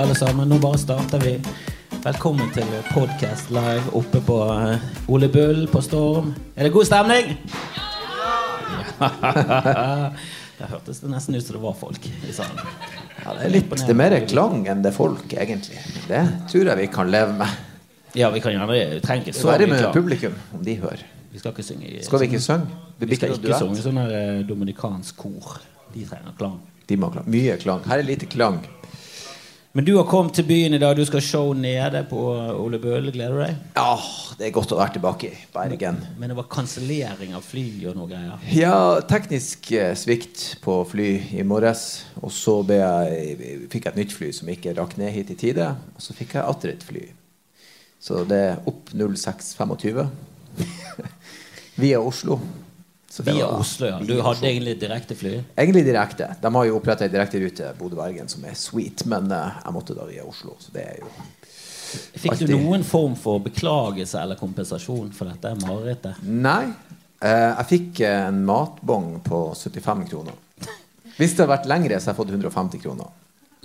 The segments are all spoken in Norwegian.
alle sammen. Nå bare starter vi. Velkommen til podcast live oppe på eh, Ole Bull på Storm. Er det god stemning? Ja! Der hørtes det nesten ut som det var folk i salen. Ja, det er litt det er mer klang enn det er folk, egentlig. Det tror jeg vi kan leve med. Ja, vi kan gjerne vi trenger ikke så mye med klar. publikum, om de hører. Vi skal ikke synge Skal vi ikke synge? Vi, Vi skal ikke synge sånn eh, dominikansk kor. De trenger klang. De må ha klang. Mye klang. Her er lite klang. Men du har kommet til byen i dag. Du skal show nede på Ole Bull. Gleder du deg? Ja, det er godt å være tilbake i Bergen. Men det var kansellering av fly og noe greier. Ja, teknisk eh, svikt på fly i morges. Og så jeg, fikk jeg et nytt fly som ikke rakk ned hit i tide. Og så fikk jeg atter et fly. Så det er opp 0625 via Oslo. Via var Oslo, ja. Du hadde egentlig direktefly? Egentlig direkte. De har jo oppretta ei direkterute Bodø-Bergen som er sweet, men eh, jeg måtte da via Oslo. Så det er jo Fikk du noen form for beklagelse eller kompensasjon for dette marerittet? Nei. Eh, jeg fikk en matbong på 75 kroner. Hvis det hadde vært lengre, så hadde jeg fått 150 kroner.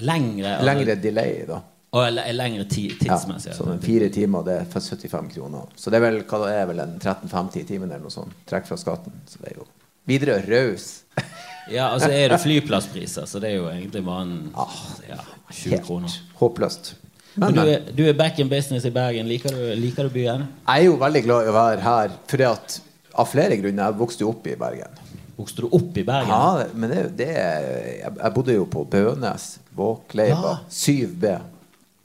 Lengre, Lengre delay, da. Og lengre lengre tidsmessig. Ja, sånn fire timer, det er 75 kroner. Så det er vel, hva det er vel en 13-50 i timen eller noe sånt. Trekk fra skatten. Så det er jo videre raus. Ja, altså er det flyplasspriser, så det er jo egentlig bare en ja, 20 kroner. Ah, Helt håpløst. Men Men, du er, du er back in business i Bergen. Liker du, liker du byen? Jeg er jo veldig glad i å være her fordi at av flere grunner. Jeg vokste jo opp i Bergen. Vokste du opp i Bergen? Ja, men det, det jeg, jeg bodde jo på Bønes, Våkleiva, Ja. 7B.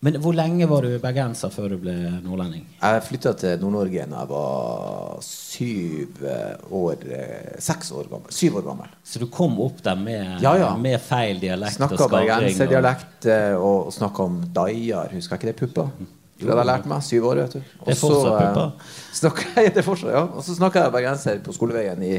Men hvor lenge var du bergenser før du ble nordlending? Jeg flytta til Nord-Norge da jeg var syv eh, år eh, Seks år gammel. Syv år gammel. Så du kom opp der med, Ja, ja. med feil dialekt Snakka og skarring? og- bergenserdialekt eh, og, og snakka om daier. Husker jeg ikke det? Pupper. Det hadde jeg lært meg. Syv år, vet du. Det er fortsatt jeg- det er fortsatt, ja. Og så snakka jeg bergenser på skoleveien i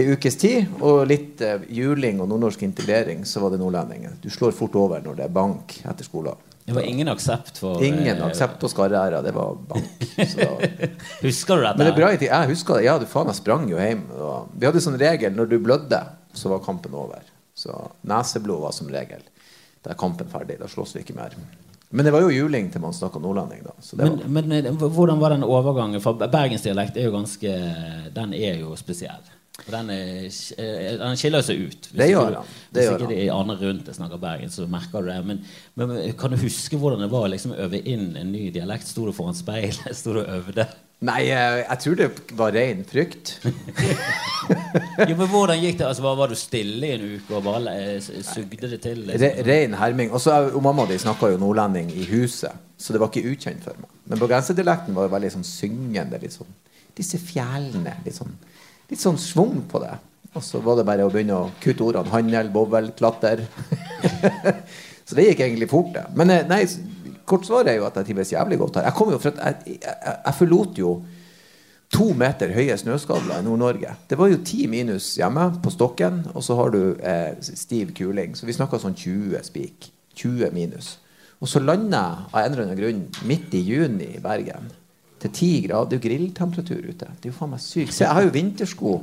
ei ukes tid. Og litt juling og nordnorsk integrering, så var det nordlendinger. Du slår fort over når det er bank etter skolen. Det var ingen aksept for Ingen eh, aksept på Skarræra. Det var bank. Husker du dette? men det er bra. Jeg husker det. Ja, du faen, jeg sprang jo hjem. Og vi hadde sånn regel når du blødde, så var kampen over. Så neseblod var som regel. Da er kampen ferdig. Da slåss vi ikke mer. Men det var jo juling til man snakka nordlending, da. Men, var, men eh, hvordan var den overgangen? For bergensdialekt er jo ganske Den er jo spesiell. Den, er, eh, den skiller seg ut. Hvis Det gjør den. Hvis ikke de andre rundt deg snakker bergen, så merker du det. Men, men kan du huske hvordan det var å liksom øve inn en ny dialekt? Sto du foran speilet? Sto du og øvde? Nei, jeg, tror det var ren frykt. Jo, men hvordan gikk det? Altså, var, var du stille i en uke og bare eh, sugde det til? Liksom? ren herming. Og så er- og mamma di snakka jo nordlending i huset, så det var ikke ukjent for meg. Men bergenserdialekten var veldig sånn syngende. Litt sånn, disse fjellene. Litt sånn, litt sånn svung på det. Og så var det bare å begynne å kutte ordene. Handel, bovel, klatter. så det gikk egentlig fort, det. Men eh, nei, kort svar er jo at jeg trives jævlig godt her. Jeg kom jo fra jeg, jeg, jeg forlot jo to meter høye snøskavler i Nord-Norge. Det var jo ti minus hjemme på stokken, og så har du eh, stiv kuling. Så vi snakka sånn 20 spik. 20 minus. Og så landa jeg av en eller annen grunn midt i juni i Bergen. Til 10 grader. Det er jo grilltemperatur ute. Det er jo faen meg sykt. Se, jeg har jo vintersko.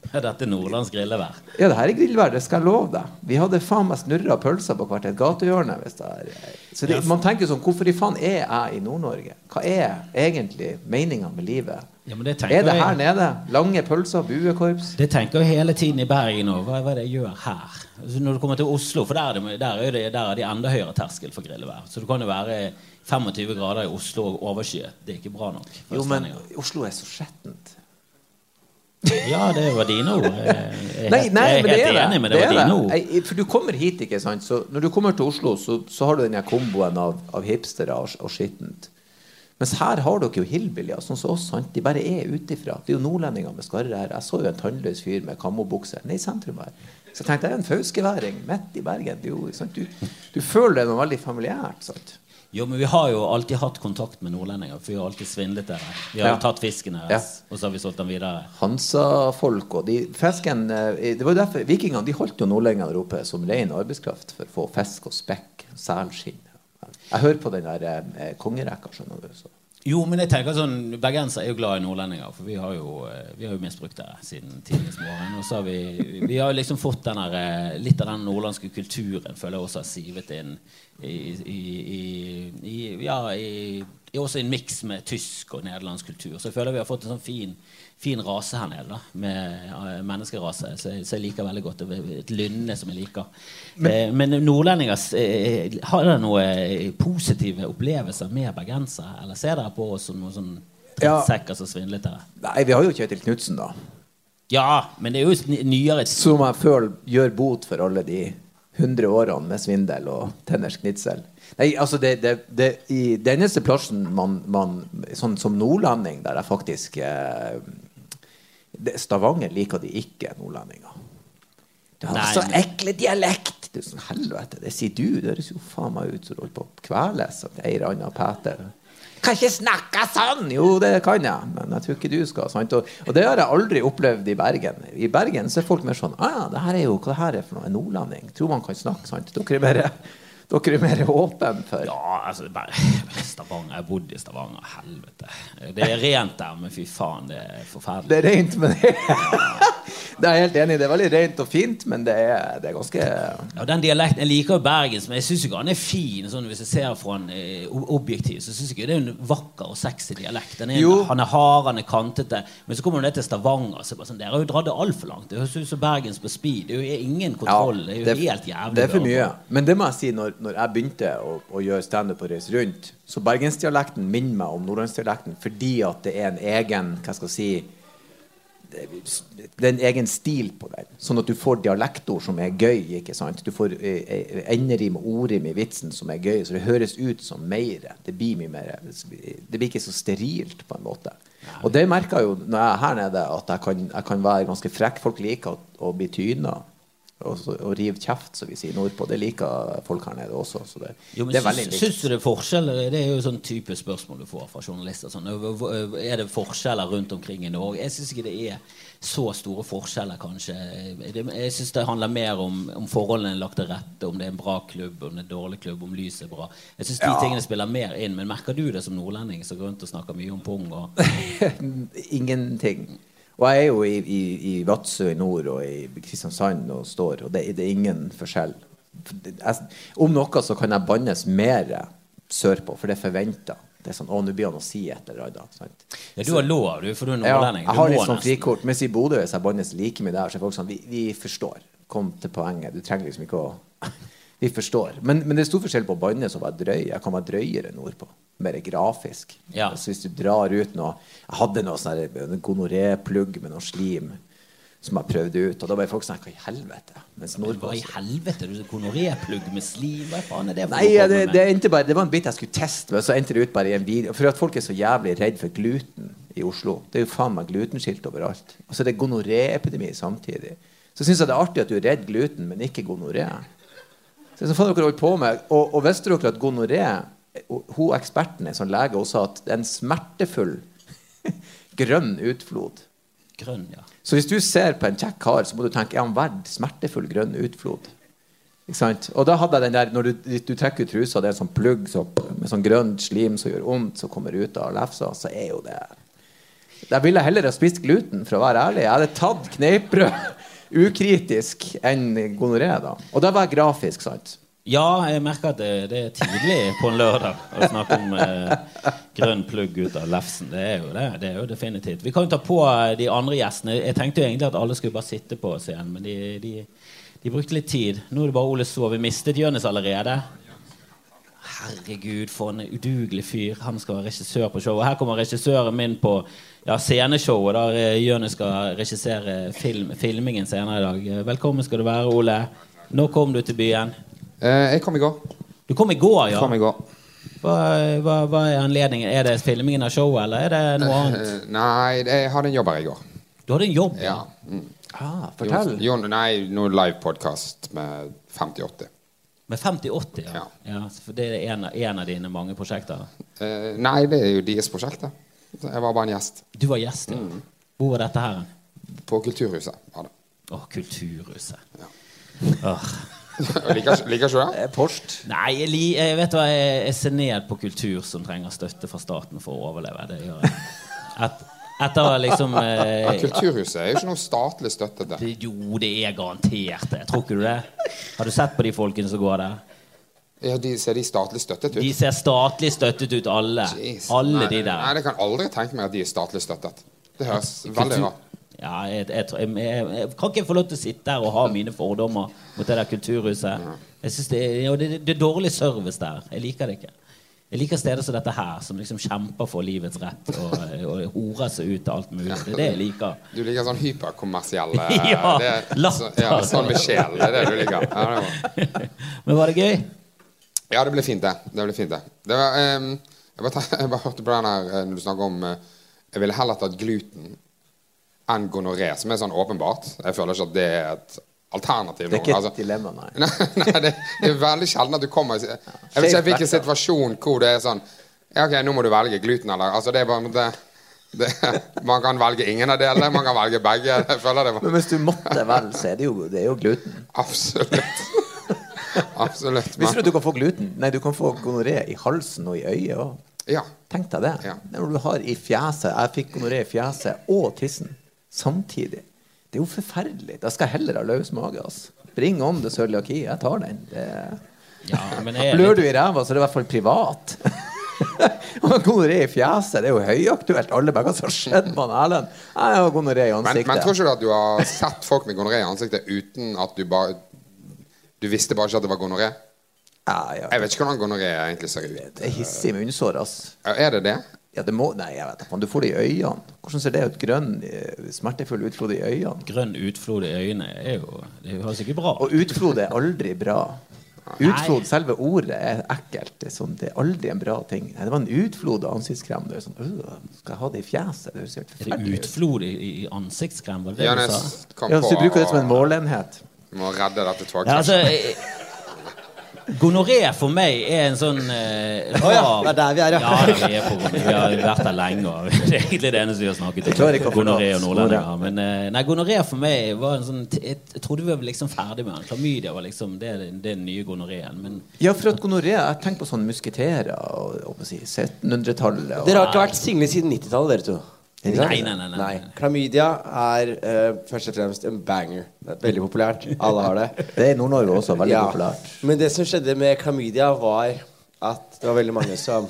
Dette er nordlandsk grillevær. Ja, det her er grillevær. det skal jeg love deg. Vi hadde faen meg snurra pølser på hvert et gatehjørne. Så det, man tenker sånn, hvorfor i faen er jeg i Nord-Norge? Hva er egentlig meninga med livet? Ja, men det Er det jeg- her nede? Lange pølser, buekorps? Det tenker jeg hele tiden i Bergen òg. Hva, hva er det jeg gjør her? Altså, når du kommer til Oslo, for der er, det, der, er det, der er de enda høyere terskel for grillevær. Så det kan jo være 25 grader i Oslo og overskyet. Det er ikke bra nok. Jo, men. Oslo er så skjettent. Ja, det var dine ord. Jeg er helt, nei, jeg er men det helt det. enig, men det, det var dine ord. For du kommer hit, ikke sant. Så når du kommer til Oslo, så, så har du den komboen av, av hipstere og, og skittent. Mens her har dere jo hillbillier, sånn som oss. Sant? De bare er utifra. Det er jo nordlendinger med skarre her. Jeg så jo en tannløs fyr med kammobukse nede i sentrum her. Så jeg tenkte jeg er en fauskværing midt i Bergen. Det er jo? Du, du føler det noe veldig familiært. sant? Jo, men vi har jo alltid hatt kontakt med nordlendinger. For vi har alltid svindlet dere. Vi har Ja. jo tatt fisken deres, og så har vi solgt den videre. Hansa-folk og de fisken eh, Det var jo derfor Vikingene de holdt jo nordlendingene der oppe som ren arbeidskraft for å få fisk og spekk, selskinn. Jeg hører på den der eh, kongerekka, skjønner du. Så. Jo, men jeg tenker sånn Bergensere er jo glad i nordlendinger, for vi har jo, eh, vi har jo misbrukt det siden tidligst morgen. Og så har vi, vi har liksom fått den der, eh, litt av den nordlandske kulturen føler jeg også har sivet inn i, i, i, Ja, i også en miks med tysk og nederlandsk kultur. Så jeg føler vi har fått en sånn fin, fin rase her nede, da, med eh, menneskerase. Så jeg, så jeg liker veldig godt. Et lynne som jeg liker. Men, men nordlendinger eh, Har dere noen positive opplevelser med bergensere? Eller ser dere på oss som noen sånn drittsekker som svindlet dere? Nei, vi har jo Kjetil Knutsen, da. Ja, men det er jo nyere Som jeg føler gjør bot for alle de 100 årene med svindel og tenners knitsel. Nei, altså det, det, det, I den eneste plassen man, man Sånn som nordlending, der jeg faktisk eh, det, Stavanger liker de ikke, nordlendinger. Du har Nei, så ekle dialekt! Det er sånn, helvete, det sier du. Det høres jo faen meg ut som du holder på å kveles av Geir Anna Peter. Kan ikke snakke sånn! Jo, det kan jeg, men jeg tror ikke du skal. Sant? Og, og det har jeg aldri opplevd i Bergen. I Bergen så er folk mer sånn ah, ja, det her er jo hva det her er for noe? En nordlending. Tror man kan snakke, sant? Dere er mer, dere er mer åpne for Ja, altså bare Stavanger. Jeg har bodd i Stavanger. Helvete. Det er rent der, men fy faen, det er forferdelig. Det er rent, men det Det er jeg helt enig i. Det er veldig rent og fint, men det er, det er ganske Ja, den dialekten, Jeg liker jo bergens, men jeg syns ikke han er fin. Sånn, hvis jeg ser fra en eh, objektiv, så syns jeg det er en vakker og sexy dialekt. Den er, han er hard, han er kantete. Men så kommer du ned til Stavanger, så bare sånn, dere har jo dratt det altfor langt. Det høres ut som Bergens på speed. Det er jo ingen kontroll. det er jo helt jævlig. Det er for mye. Men det må jeg si, når, når jeg begynte å, å gjøre standup og reise rundt, så bergensdialekten minner meg om nordlandsdialekten fordi at det er en egen hva skal jeg si, det er en egen stil på den. Sånn at du får dialektord som er gøy. ikke sant? Du får eh, eh, enderim og ordrim i vitsen som er gøy, så det høres ut som mer. Det blir mye mer Det blir ikke så sterilt, på en måte. Og det merker jeg jo når jeg er her nede, at jeg kan, jeg kan være ganske frekk. Folk liker å, å bli tyna. Og, og rive kjeft, som vi sier nordpå. Det liker folk her nede også. Så det, Jo, men det er veldig likt. syns du det er forskjeller? Det er jo sånn type spørsmål du får fra journalister. Sånn, «Hvor- hvor- er det forskjeller rundt omkring i Norge? Jeg syns ikke det er så store forskjeller, kanskje. Jeg syns det handler mer om, om forholdene er lagt til rette, om det er en bra klubb, om det er en dårlig klubb, om lyset er bra. Jeg syns de Ja. tingene spiller mer inn. Men merker du det som nordlending som går rundt og snakker mye om pung? Og, Ingenting. Og jeg er jo i, i, i Vadsø i nord og i Kristiansand og står, og det, det er ingen forskjell. Jeg, om noe så kan jeg bannes mer sørpå, for det er forventa. Det er sånn, å, nå blir han å si et eller annet. Sant? ja, du har lov, du, for du er Ja, nordlending. jeg har litt sånn frikort. Mens i Bodø, hvis jeg bannes like mye der, så er folk sånn Vi, vi forstår. Kom til poenget. Du trenger liksom ikke å Vi forstår. Men, men det er stor forskjell på bannes og være drøy. Jeg kan være drøyere nordpå. Mer grafisk. Ja. Så hvis du drar ut noe Jeg hadde noe sånn gonoré-plugg med noe slim som jeg prøvde ut, og da ble folk sånn Hva i helvete? Mens nordpå Hva i helvete? Du Gonoréplugg med slim? Hva faen er det for Nei, noe det, det, endte bare, det var en bit jeg skulle teste, men så endte det ut bare i en video. For at folk er så jævlig redd for gluten i Oslo. Det er jo faen meg glutenskilt overalt. Og så er det gonoréepidemi samtidig. Så syns jeg det er artig at du er redd gluten, men ikke gonoré. Så får dere holdt på med Og, og visste dere at gonoré Hun eksperten er sånn lege, hun sa at det er en smertefull grønn utflod. Grønn, ja. Så hvis du ser på en kjekk kar, så må du tenke er han verdt smertefull grønn utflod. Og da hadde jeg den der Når du, du trekker ut trusa, det er en sånn plugg så, med sånn grønt slim som gjør vondt, som kommer ut av lefsa, så er jo det Der ville jeg heller ha spist gluten, for å være ærlig. Jeg hadde tatt kneippbrød ukritisk enn gonoré, da. Og det var grafisk, sant. Ja, jeg merker at det, det er tidlig på en lørdag å snakke om eh, grønn plugg ut av lefsen. Det er jo det. det er jo definitivt. Vi kan jo ta på eh, de andre gjestene. Jeg tenkte jo egentlig at alle skulle bare sitte på scenen, men de, de, de brukte litt tid. Nå er det bare Ole Sov, Vi mistet Jonis allerede. Herregud, for en udugelig fyr. Han skal være regissør på showet. Her kommer regissøren min på ja, sceneshowet, der eh, Jonis skal regissere film, filmingen senere i dag. Eh, Velkommen skal du være, Ole. Nå kom du til byen? Eh, jeg kom i går. Du kom i går, ja. Kom i går. Hva, hva, hva er anledningen? Er det filmingen av showet, eller er det noe annet? Eh, nei, jeg hadde en jobb her i går. Du hadde en jobb? Ja. Mm. Ah, fortell. Jon, nei, noe livepodkast med 50-80. Med 50-80, ja. Ja. ja. For det er en, av- en av dine mange prosjekter? Eh, nei, det er jo deres prosjekt. Jeg var bare en gjest Du var gjest, ja. Hvor var dette her? på Kulturhuset. Var det. Å, Kulturhuset. Ja. Åh. Liker, liker ikke du det? Er Porst. Nei, jeg, li, jeg vet hva, jeg, jeg ser ned på kultur som trenger støtte fra staten for å overleve. Det gjør jeg. Et, etter liksom eh, Kulturhuset er jo ikke noe statlig støttete. det, Jo, det er garantert det. Tror ikke du det? Har du sett på de folkene som går der? Ja, de, ser de statlig støttet ut? De ser statlig støttet ut, alle. Jeez. Alle nei, de Nei, der. jeg kan aldri tenke meg at de er statlig støttet. Det høres veldig rart Ja, jeg, jeg, jeg, jeg, kan ikke få lov til å sitte der og ha mine fordommer mot det der kulturhuset. Jeg synes det, er, det, det, det er dårlig service der. Jeg liker det ikke. Jeg liker steder som dette her, som liksom kjemper for livets rett og, og horer seg ut til alt mulig. Det er det jeg liker. Du liker sånn hyperkommersielle Ja, det, latter. så, ja, Sånn med sjel. Det er det du liker. Ja, det var. Men var det gøy? Ja, det ble fint, det. Det ble fint, det. det var, um, jeg, bare, jeg bare hørte på den her eh, når du snakker om eh, Jeg ville heller tatt gluten enn gonoré, som er sånn åpenbart. Jeg føler ikke at det er et alternativ. Det er ikke et et dilemma, nei. Nei, nei det, det er veldig sjelden at du kommer Jeg vet ikke hvilken situasjon hvor det er sånn Ja, ok, nå må du velge gluten eller Altså, det er bare det, det, Man kan velge ingen av delene. Man kan velge begge. Men hvis du måtte vel, så er det jo, det er jo gluten. Absolutt. Absolutt. Visste du at du kan få gluten? Nei, du kan få gonoré i halsen og i øyet òg. ja. Tenk deg det. Ja. Når du har i fjeset Jeg fikk gonoré i fjeset og tissen samtidig. Det er jo forferdelig. Da skal jeg heller ha løs mage. Altså. Bring on the cøliaki. Jeg tar den. Det Ja, men jeg Blør litt, du i ræva, så er det i hvert fall privat. Og gonoré i fjeset, det er jo høyaktuelt. Alle bare Hva som har skjedd med han Erlend? Jeg har gonoré i Men, ansiktet. men tror ikke du at du har sett folk med gonoré i ansiktet uten at du bare Du visste bare ikke at det var gonoré? ja, ja. Jeg vet ikke hvordan gonoré egentlig ser ut. Det er hissig munnsår, altså. Er det det? Ja, det må Nei, jeg vet ikke. Du får det i øynene. Hvordan ser det ut? Grønn, eh, smertefull utflod i øynene. grønn utflod i øynene er jo Det høres ikke bra Og utflod er aldri bra. Utflod, selve ordet, er ekkelt. Det er, sånn, det er aldri en bra ting. Nei, det var en utflod av ansiktskrem. Det er sånn, «Øh, skal jeg ha det i fjeset? Det høres helt Er det utflod i, i ansiktskrem? Var det det du sa? Ja, så du bruker det som en målenhet. må redde dette Ja, togkrasjet. altså, eh, Gonoré for meg er en sånn eh, Å ja, det er der vi er, ja. ja. vi, er på, vi har vært der lenge, og det er egentlig det eneste vi har snakket om. Gonoré og nordlendinger. Men eh, nei, gonoré for meg var en sånn Jeg jeg trodde vi var liksom ferdig med den. Klamydia var liksom det, den- det den nye gonoréen. Men Ja, for at gonoré Jeg tenker på sånne musketerer og, og på å si, 1700-tallet. og- Dere har ikke vært single siden 90-tallet, dere to. Nei, nei, nei, nei. Klamydia er uh, først og fremst en banger. Det er veldig populært. Alle har det. Det er i Nord-Norge også veldig Ja. populært. Men det som skjedde med klamydia, var at det var veldig mange som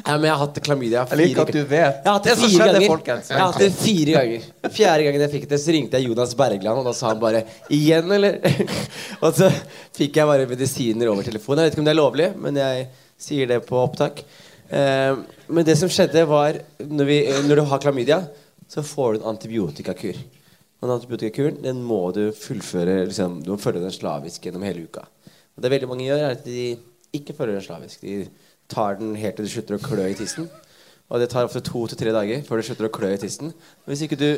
ja, men Jeg har hatt klamydia Jeg liker at du vet. Jeg har hatt Det fire ganger. folkens. Jeg har hatt det fire ganger. Fjerde gangen jeg fikk det, så ringte jeg Jonas Bergland, og da sa han bare 'Igjen, eller?' og så fikk jeg bare medisiner over telefonen. Jeg vet ikke om det er lovlig, men jeg sier det på opptak. Eh, men det som skjedde, var når, vi, når du har klamydia, så får du en antibiotikakur. Og den antibiotikakuren den må du fullføre liksom, Du må følge den slavisk gjennom hele uka. Og det veldig mange gjør, er at de ikke følger den slavisk. De tar den helt til du slutter å klø i tissen. Og det tar ofte to til tre dager før du slutter å klø i tissen. Hvis ikke du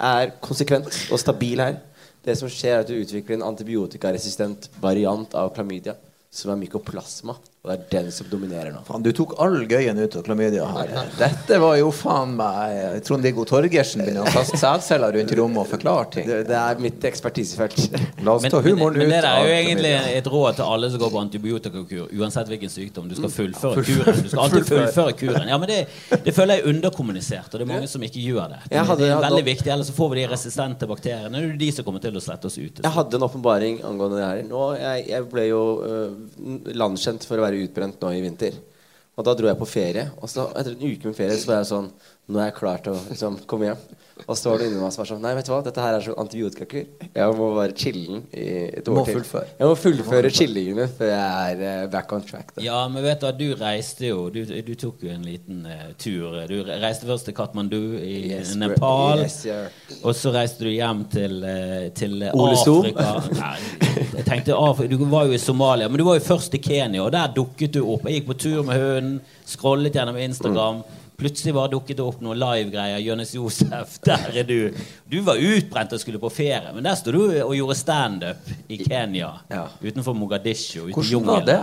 er konsekvent og stabil her, det som skjer, er at du utvikler en antibiotikaresistent variant av klamydia, som er mykoplasma. Og det er den som dominerer nå. Faen, du tok all gøyen ut av klamydia her. Dette var jo faen meg Trond-Viggo Torgersen begynner å kaste sædceller rundt i rommet og forklare ting. Det, det er mitt ekspertisefelt. La oss Men, ta humoren men ut det er jo egentlig et råd til alle som går på antibiotikakur, uansett hvilken sykdom. Du skal fullføre kuren. Du skal alltid fullføre kuren. Ja, men det, det føler jeg er underkommunisert, og det er mange som ikke gjør det. Det, hadde- det er veldig viktig, ellers så får vi de resistente bakteriene. Det er jo de som kommer til å slette oss ut. Jeg hadde en åpenbaring angående det her. Nå, jeg, jeg ble jo uh, landkjent for å være utbrent nå i vinter. Og da dro jeg på ferie. Og så etter en uke med ferie så var jeg sånn Nå er jeg klar til å liksom, komme hjem. Og så var det inni meg som var sånn Nei, vet du hva, dette her er sånn antibiotikakur. Jeg må bare chillen i et Må år til. fullføre. Jeg må fullføre chillingene før jeg er eh, back on track. Da. Ja, men vet du du reiste jo Du, du tok jo en liten uh, tur. Du reiste først til Kathmandu i Yes, Nepal. yes, yeah. Og så reiste du hjem til, uh, til Afrika. Nei, jeg tenkte Afrika. Du var jo i Somalia, men du var jo først i Kenya, og der dukket du opp. Jeg gikk på tur med hunden, scrollet gjennom Instagram. Plutselig bare dukket det opp noen live-greier. Jonis Josef, der er du. Du var utbrent og skulle på ferie, men der sto du og gjorde standup i Kenya. Ja. Utenfor Mogadishu. Uten Hvordan var det?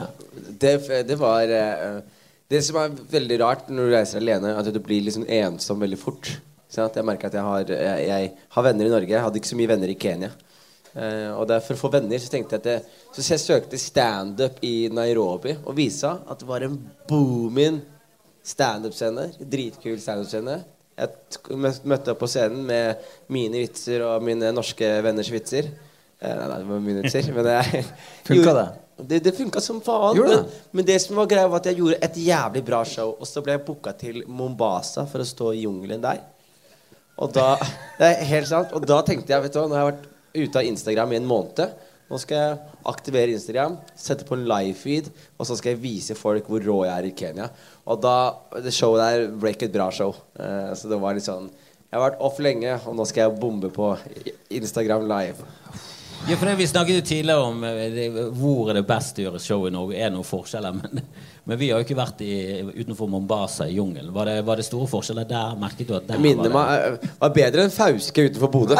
Det, det var eh, Det som er veldig rart når du reiser alene, at du blir liksom ensom veldig fort. Sånn jeg merker at jeg har, jeg, jeg har venner i Norge. Jeg hadde ikke så mye venner i Kenya. Eh, og det er for å få venner så tenkte jeg at jeg, Så jeg søkte standup i Nairobi og viste at det var en booming standup-scene. Dritkul standup-scene. Jeg møtte opp på scenen med mine vitser og mine norske venners vitser. Eh, nei, nei, det var mine vitser. Men jeg Funka det? Det, det funka som faen. Det? Men, men det som var greia, var at jeg gjorde et jævlig bra show. Og så ble jeg booka til Mombasa for å stå i jungelen der. Og da Det er helt sant. Og da tenkte jeg, vet du hva, nå har jeg vært ute av Instagram i en måned. Nå skal jeg aktivere Instagram, sette på en live-feed, og så skal jeg vise folk hvor rå jeg er i Kenya. Og da Det showet der ble ikke et bra show. Eh, så det var litt sånn Jeg har vært off lenge, og nå skal jeg bombe på Instagram live. Ja, for det, Vi snakket jo tidligere om eh, det, hvor er det best å gjøre show i Norge. Er det noen forskjeller? Men, men vi har jo ikke vært i, utenfor Mombasa i jungelen. Var det, var det store forskjeller der? Merket du at der Jeg minner var det? meg eh, var bedre enn Fauske utenfor Bodø.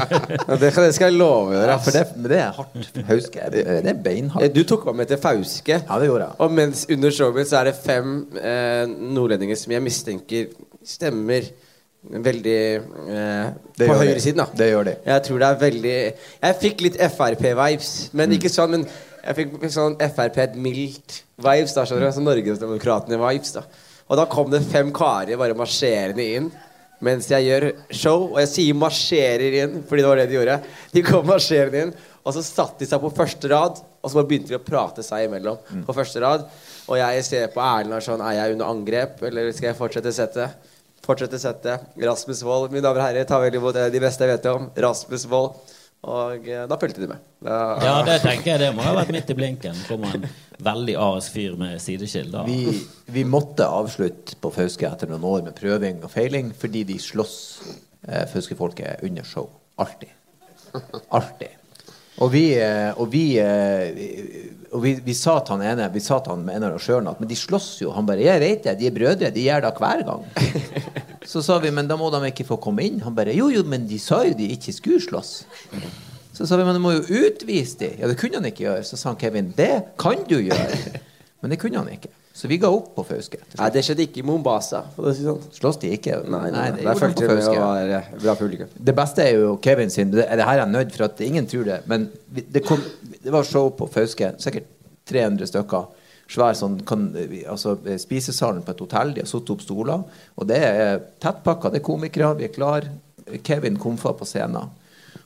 Det, kan- det skal jeg love dere. For det, men det er hardt. Fauske Det, det er Eh, beinhardt. Du tok meg med til Fauske. Ja, det gjorde jeg. Og mens under showet mitt så er det fem eh, nordlendinger som jeg mistenker stemmer veldig eh, på høyresiden. da Det gjør det. Jeg tror det er veldig Jeg fikk litt Frp-vibes, men Mm. ikke sånn. Men jeg fikk sånn Frp et mildt vibes, da, skjønner du. Sånn Norgesdemokratene-vibes. da Og da kom det fem karer bare marsjerende inn. Mens jeg gjør show, og jeg sier 'marsjerer inn', fordi det var det de gjorde. De kom marsjerende inn, og så satte de seg på første rad, og så begynte de å prate seg imellom Mm. på første rad. Og jeg ser på Erlend og sånn Er jeg under angrep, eller skal jeg fortsette settet? Fortsette settet. Rasmus Wold, mine damer og herrer, tar vel imot de beste jeg vet om. Rasmus Wold. Og eh, da fulgte de med. Da, Ja, det tenker jeg det må ha vært midt i blinken. Kommer en veldig arisk fyr med sideskill. Vi, vi måtte avslutte på Fauske etter noen år med prøving og feiling fordi de slåss eh, Fauske-folket under show. Alltid. Alltid. Og vi, eh, og vi, eh, og vi, vi sa til han ene Vi sa til han med en av arrangørene at men de slåss jo. Han bare 'Jeg vet det, de er brødre. De gjør det hver gang'. Så sa vi 'Men da må de ikke få komme inn'. Han bare 'Jo, jo, men de sa jo de ikke skulle slåss'. Så sa vi 'Men du må jo utvise de'. Ja, det kunne han ikke gjøre. Så sa han Kevin 'Det kan du gjøre'. Men det kunne han ikke. Så vi ga opp på Fauske. Nei, det skjedde ikke i Mombasa. Sånn. Slåss de ikke? Nei, nei, det det, det, de fulgte på de med Fauske. og var eh. Det beste er jo Kevin sin. Det, det her er nødt for at ingen tror det. Men det, kom, det var show på Fauske. Sikkert 300 stykker. Svær sånn kan, altså, eh, Spisesalen på et hotell. De har satt opp stoler. Og det er tettpakka. Det er komikere. Vi er klar. Kevin komfa på scenen.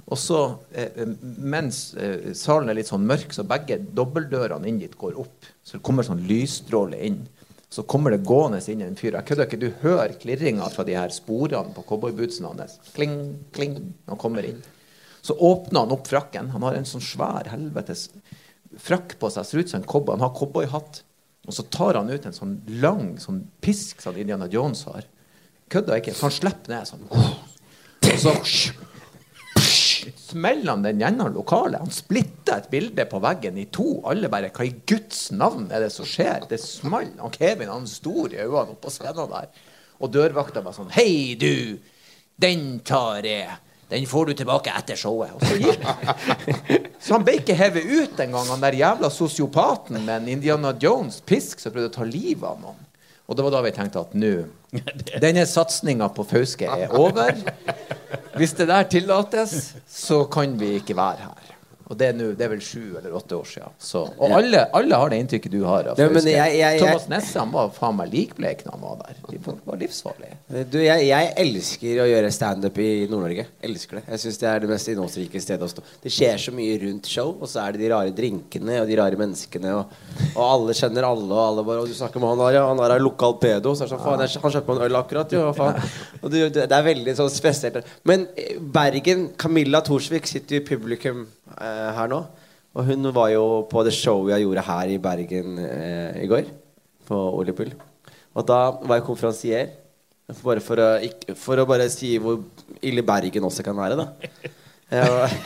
Og så, eh, mens eh, salen er litt sånn mørk, så begge dobbeltdørene inn dit går opp. Så det kommer sånn lysstråle inn. Så kommer det gående inn en fyr. Jeg kødder ikke. Du hører klirringa fra de her sporene på cowboybootsene hans. Kling, kling, han kommer inn. Så åpner han opp frakken. Han har en sånn svær helvetes frakk på seg. Ser ut som en cowboy. Han har cowboyhatt. Og så tar han ut en sånn lang sånn pisk som Indiana Jones har. Kødder ikke. Så han slipper ned sånn. Og så smeller han den gjennom lokalet. Han splitter et bilde på veggen i to. Alle bare Hva i Guds navn er det som skjer? Det smalt. Og Kevin han stor i øynene oppå scenen der. Og dørvakta var sånn Hei, du! Den tar jeg. Den får du tilbake etter showet. Så han ble ikke hevet ut engang, han der jævla sosiopaten med en Indiana Jones-pisk som prøvde å ta livet av noen. Og det var da vi tenkte at nå Denne satsinga på Fauske er over. Hvis det der tillates, så kan vi ikke være her. Og det er, nu, det er vel sju eller åtte år siden. Så, og alle, alle har det inntrykket du har av Ja, jeg- jeg- jeg- Thomas Nesse han var faen meg likbleik når han var der. De var livsfarlige. Du, jeg, elsker å gjøre standup i Nord-Norge. Elsker det. Jeg syns det er det mest innholdsrike stedet å stå. Det skjer så mye rundt show, og så er det de rare drinkene og de rare menneskene, og, og alle kjenner alle, og alle bare Og du snakker med han der, ja, han der er lokal pedo. Så er det sånn, faen, han kjøpte meg en øl akkurat, jo, faen. Og du, det, er veldig sånn spesielt. Men eh, Bergen, Camilla Thorsvik sitter i publikum eh, her nå. Og hun var jo på det showet jeg gjorde her i Bergen eh, i går. På Olipull. Og da var jeg konferansier. Bare for å, ikke, for å bare si hvor ille Bergen også kan være, da. Jeg var,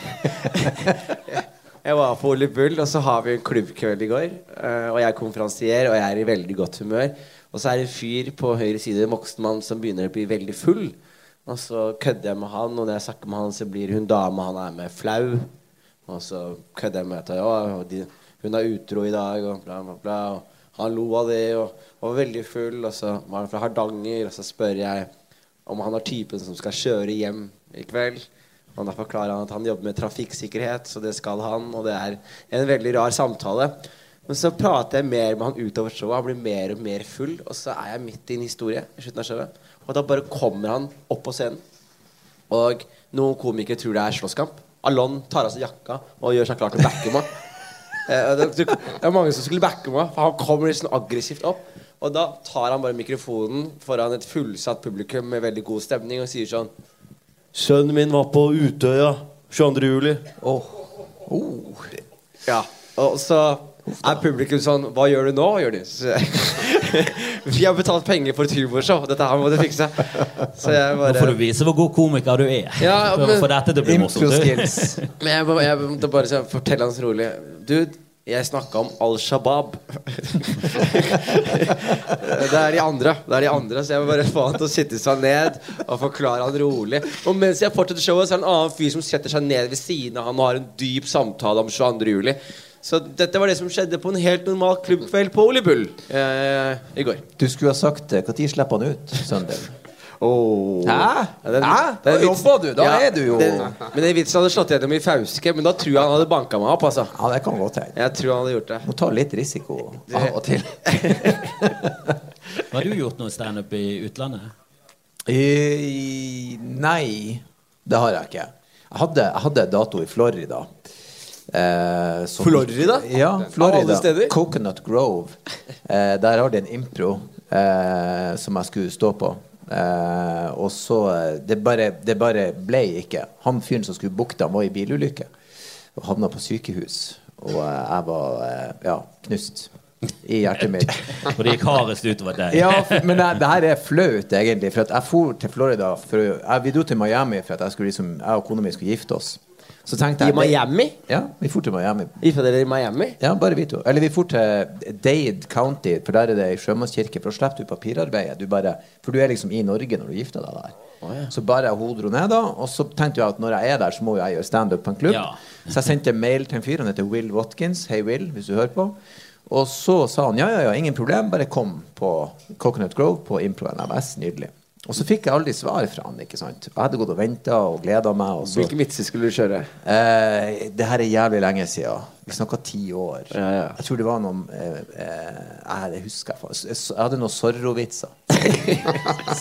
jeg var på Ole Bull, og så har vi en klubbkveld i går. eh, og jeg er konferansier, og jeg er i veldig godt humør. Og så er det en fyr på høyre side, en voksen som begynner å bli veldig full. Og så kødder jeg med han, og når jeg snakker med han, så blir hun dama han er med, flau. Og så kødder jeg med at ja, hun er utro i dag, og bla, bla, bla. Og han lo av det og var veldig full. Og så var han fra Hardanger, og så spør jeg om han har typen som skal kjøre hjem i kveld. Og da forklarer han at han jobber med trafikksikkerhet, så det skal han. Og det er en veldig rar samtale. Men så prater jeg mer med han utover showet. Han blir mer og mer full. Og så er jeg midt i en historie i slutten av showet. Og da bare kommer han opp på scenen. Og noen komikere tror det er slåsskamp. Alon tar av seg jakka og gjør seg klar til å backe meg. Eh, det, er mange som skulle backe meg, for han kommer litt sånn aggressivt opp. Og da tar han bare mikrofonen foran et fullsatt publikum med veldig god stemning og sier sånn Sønnen min var på Utøya 22. juli. Oh. Ja, og så er publikum sånn Hva gjør du nå, Jonis? Vi har betalt penger for et humorshow. Dette her må du fikse. Så jeg Nå får du bare vise hvor god komiker du er. Ja, for, men- for dette til å bli morsomt. Men jeg, må- jeg måtte bare sånn fortelle han så rolig Dude, jeg snakka om Al Shabaab. det er de andre. Det er de andre Så jeg må bare få han til å sitte seg ned og forklare han rolig. Og mens jeg fortsetter showet, så er det en annen fyr som setter seg ned ved siden av han og har en dyp samtale om 22. juli. Så dette var det som skjedde på en helt normal klubbkveld på Ole Bull eh, i går. Du skulle ha sagt Når slipper han ut, Søndag? Oh. Hæ? Ja, den- Hæ? Da den jobber du. Da Ja, er du jo den, Men den vitsen hadde slått gjennom i Fauske, men da tror jeg han hadde banka meg opp. Altså. Ja, det kan godt hende. Jeg tror han hadde gjort det. Må ta litt risiko av og til. Har du gjort noe standup i utlandet? I, nei, det har jeg ikke. Jeg hadde, jeg hadde dato i Florida. Eh, som- Florida? Ja, Florida. alle steder? Coconut Grove. Eh, der har de en impro eh, som jeg skulle stå på. Eh, og så eh, det bare, det bare ble ikke. Han fyren som skulle booke det, han var i bilulykke og havna på sykehus. Og eh, jeg var eh, ja, knust i hjertet mitt. For det gikk hardest utover deg. Ja, for, men det, det her er flaut, egentlig. For at jeg for til Florida for, jeg, Vi dro til Miami for at jeg, skulle, liksom, jeg og kona mi skulle gifte oss. Så tenkte I Miami? Ja, vi dro til Miami. Gifta dere i Miami? Ja, bare vi to. Eller vi dro til Dade County, for der er det ei sjømannskirke. For da slipper du papirarbeidet. Du bare, for du er liksom i Norge når du gifter deg der. Så bare hun dro ned, da. Og så tenkte jeg at når jeg er der, så må jeg gjøre standup på en klubb. Ja. Så jeg sendte mail til en fyr. Han heter Will Watkins. Hei, Will, hvis du hører på. Og så sa han ja, ja, ja, ingen problem, bare kom på Coconut Grove på Impro NMS. Nydelig. Og så fikk jeg aldri svar fra han. ikke sant? Jeg hadde gått og venta og gleda meg. Hvilke vitser skulle du kjøre? eh, det her er jævlig lenge siden. Vi snakka ti år. Ja, ja. Jeg tror det var noen eh, eh, Jeg husker jeg. Jeg hadde noen Zorro-vitser.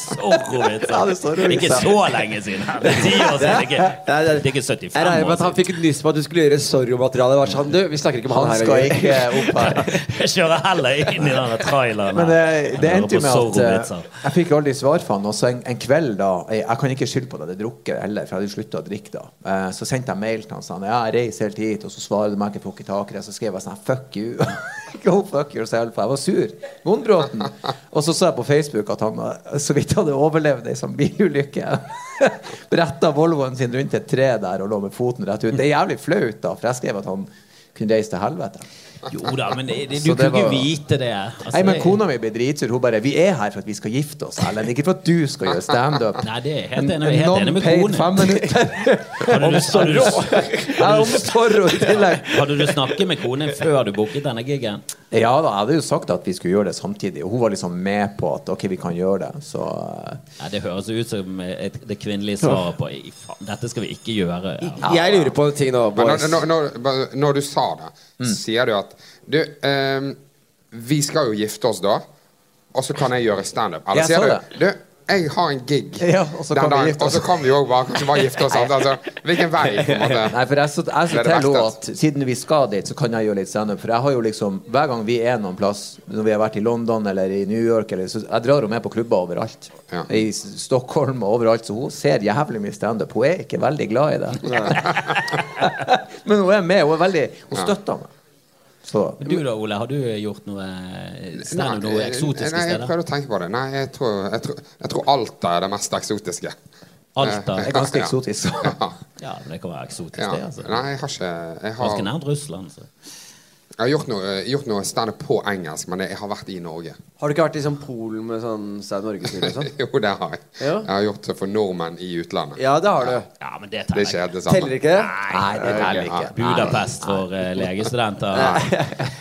Zorro-vitser. Ja, det er Zorro-vitser. Ikke så lenge siden. Det er ti år siden. Det er ikke, det er ikke 75 år siden. han fikk nyss på at du skulle gjøre sorry-materiale. Sånn, du, vi snakker ikke om han Han skal ikke opp her. Jeg kjører heller inn i denne traileren. Men det, det Jeg endte jo med at eh, jeg fikk aldri svar fra han. Og så en, en kveld da Jeg, jeg kan ikke skylde på at det drukket heller, for jeg hadde slutta å drikke da. Eh, så sendte jeg mail til han og sa ja, jeg reiser helt hit, og så svarer du meg ikke, får ikke tak i. Så skrev jeg sånn fuck you. Go fuck yourself. Jeg var sur. Vondbråten. Og så så jeg på Facebook at han så vidt hadde overlevd ei sånn bilulykke. Bretta Volvoen sin rundt et tre der og lå med foten rett ut. Det er jævlig flaut, da, for jeg skrev at han kunne reise til helvete. Jo da, men det, det, du kunne var- ikke vite det. Altså, Nei, men det- kona mi blir dritsur. Hun bare 'Vi er her for at vi skal gifte oss, Ellen. Ikke for at du skal gjøre standup'. Nei, det er helt enig, helt enig med Non-paid fem minutter. Hadde du, hadde, du, hadde du snakket med konen før du booket denne gigen? Ja da, jeg hadde jo sagt at vi skulle gjøre det samtidig, og hun var liksom med på at ok, vi kan gjøre det. Så eh, Ja, det høres ut som et, det kvinnelige svaret på faen, Dette skal vi ikke gjøre. Ja. Jeg lurer på en ting nå, boys. når, når, når, når du sa det, mm. sier du at Du, ehm, vi skal jo gifte oss da, og så kan jeg gjøre standup. Eller Jeg sier sa du Du, jeg har en gig Ja, og så den kan vi dagen, og så kan vi jo bare, kanskje bare gifte oss. Altså, hvilken vei, på en måte? Nei, for jeg så, jeg så til henne at siden vi skal dit, så kan jeg gjøre litt standup. For jeg har jo liksom Hver gang vi er noen plass, når vi har vært i London eller i New York eller, så Jeg drar henne med på klubber overalt. Ja. I Stockholm og overalt. Så hun ser jævlig mye standup. Hun er ikke veldig glad i det. Men hun er med. Hun er veldig Hun støtter meg. Så Du da, Ole, har du gjort noe nei, noe eksotiske nei, jeg prøvde å tenke på det. Nei, jeg tror, jeg tror, jeg tror Alta er det mest eksotiske. Alta? er ganske eksotisk. Ja. Ja, men det kan være eksotisk, det. altså Nei, jeg har ikke Jeg har, Ganske nært Russland. Så. Jeg har gjort noe, gjort noe standup på engelsk, men jeg har vært i Norge. Har du ikke vært i sånn Polen med sånn Stein Norge-tur sånn? Jo, det har jeg. Ja. Jeg har gjort det for nordmenn i utlandet. Ja, det har du. Ja, men det er teller ikke det samme. Teller ikke det? Nei, det teller ikke. Budapest for uh, legestudenter.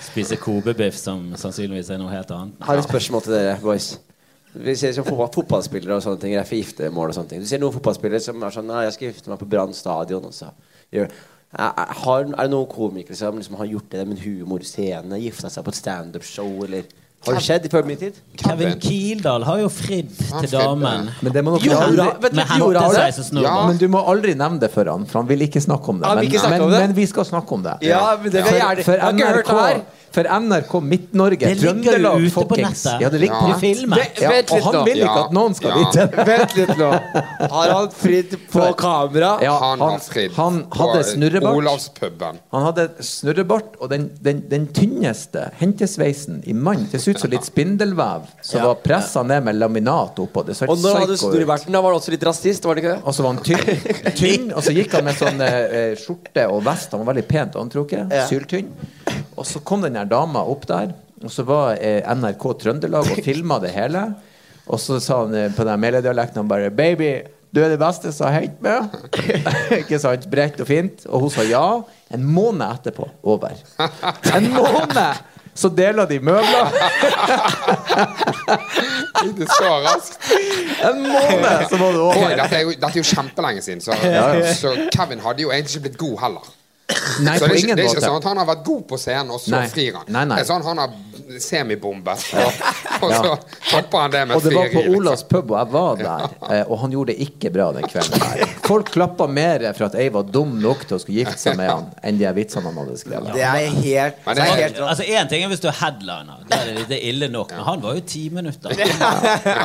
Spise kobebiff, som sannsynligvis er noe helt annet. Har et spørsmål til dere, boys. Vi ser som fotballspillere og sånne ting. Er for giftermål og sånne ting. Du ser noen fotballspillere som er sånn Nei, jeg skal gifte meg på Brann stadion. Og så gjør er, er, det noen komikere som liksom har gjort det med en humorscene? Gifta seg på et standupshow, eller Har det skjedd i før min tid? Kevin Kildahl har jo fridd til damen. Men det må nok gjøre vet du, Jorda det? Ja. Men du må aldri nevne det for han, for han vil ikke snakke om det. Men, ja, men, om det? men vi skal snakke om det. Ja, men det vil jeg For, gjerne. for. NRK, for NRK Midt-Norge, Trøndelag, fuckings. nettet. Ja, det ligger Ja. på filmen. Ja, og han vil ikke Ja. at noen skal Ja. vite det. Vent litt nå. Har han fridd på For- kamera? Ja, Han han, han hadde snurrebart. Olavspuben. Han hadde snurrebart og den, den, den tynneste hentesveisen i mann. til ut som litt spindelvev som Ja. var pressa ned med laminat oppå. Det så Og når han hadde snurrebarten, da var det også litt rasist, var det ikke det? Og så var han tynn, tynn og så gikk han med sånn eh, skjorte og vest. Han var veldig pent antrukket. Ja. Syltynn. Og så kom den der dama opp der, og så var eh, NRK Trøndelag og filma det hele. Og så sa han eh, på den meledialekten han bare 'Baby, du er det beste som har hendt meg'. Ikke sant? Bredt og fint. Og hun sa ja. En måned etterpå over. En måned! Så deler de møbler. Ikke så raskt. En måned, så var det over. dette, er jo, dette er jo kjempelenge siden, så, ja. så Kevin hadde jo egentlig ikke blitt god heller. Nei, Så det er, ikke, det er ikke sånn at han har vært god på scenen, og så Nei. frir han. Nei, nei. Det er sånn han har semibombet, og, og så topper han det med Og det var på frieri. liksom. Olavs pub, og jeg var der. eh, Og han gjorde det ikke bra den kvelden. der Folk klappa mer for at jeg var dum nok til å skulle gifte seg med han, enn de vitsene han hadde skrevet. Det er helt, Men det er helt. Altså Én ting er hvis du er headliner. Det er, det er ille nok. Men han var jo ti minutter.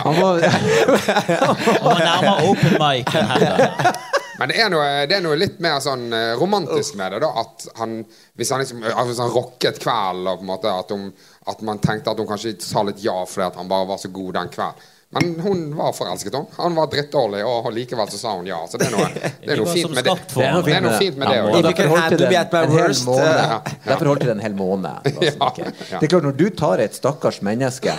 Han var, Han var nærmere open mic enn headliner. Men det er, noe, det er noe litt mer sånn eh, romantisk med det. da At han Hvis han liksom eh, Hvis han rocket kvelden, og på en måte at, hun, at man tenkte at hun kanskje sa litt ja fordi at han bare var så god den kvelden. Men hun var forelsket, hun. Han var drittdårlig, og likevel så sa hun ja. Så det er noe, det er noe fint med det. Det er noe Det er fint noe med fint med det. òg. Derfor holdt det en hel worst, måned. Derfor holdt det en hel måned. Det Ja, ja. Det er klart, når du tar et stakkars menneske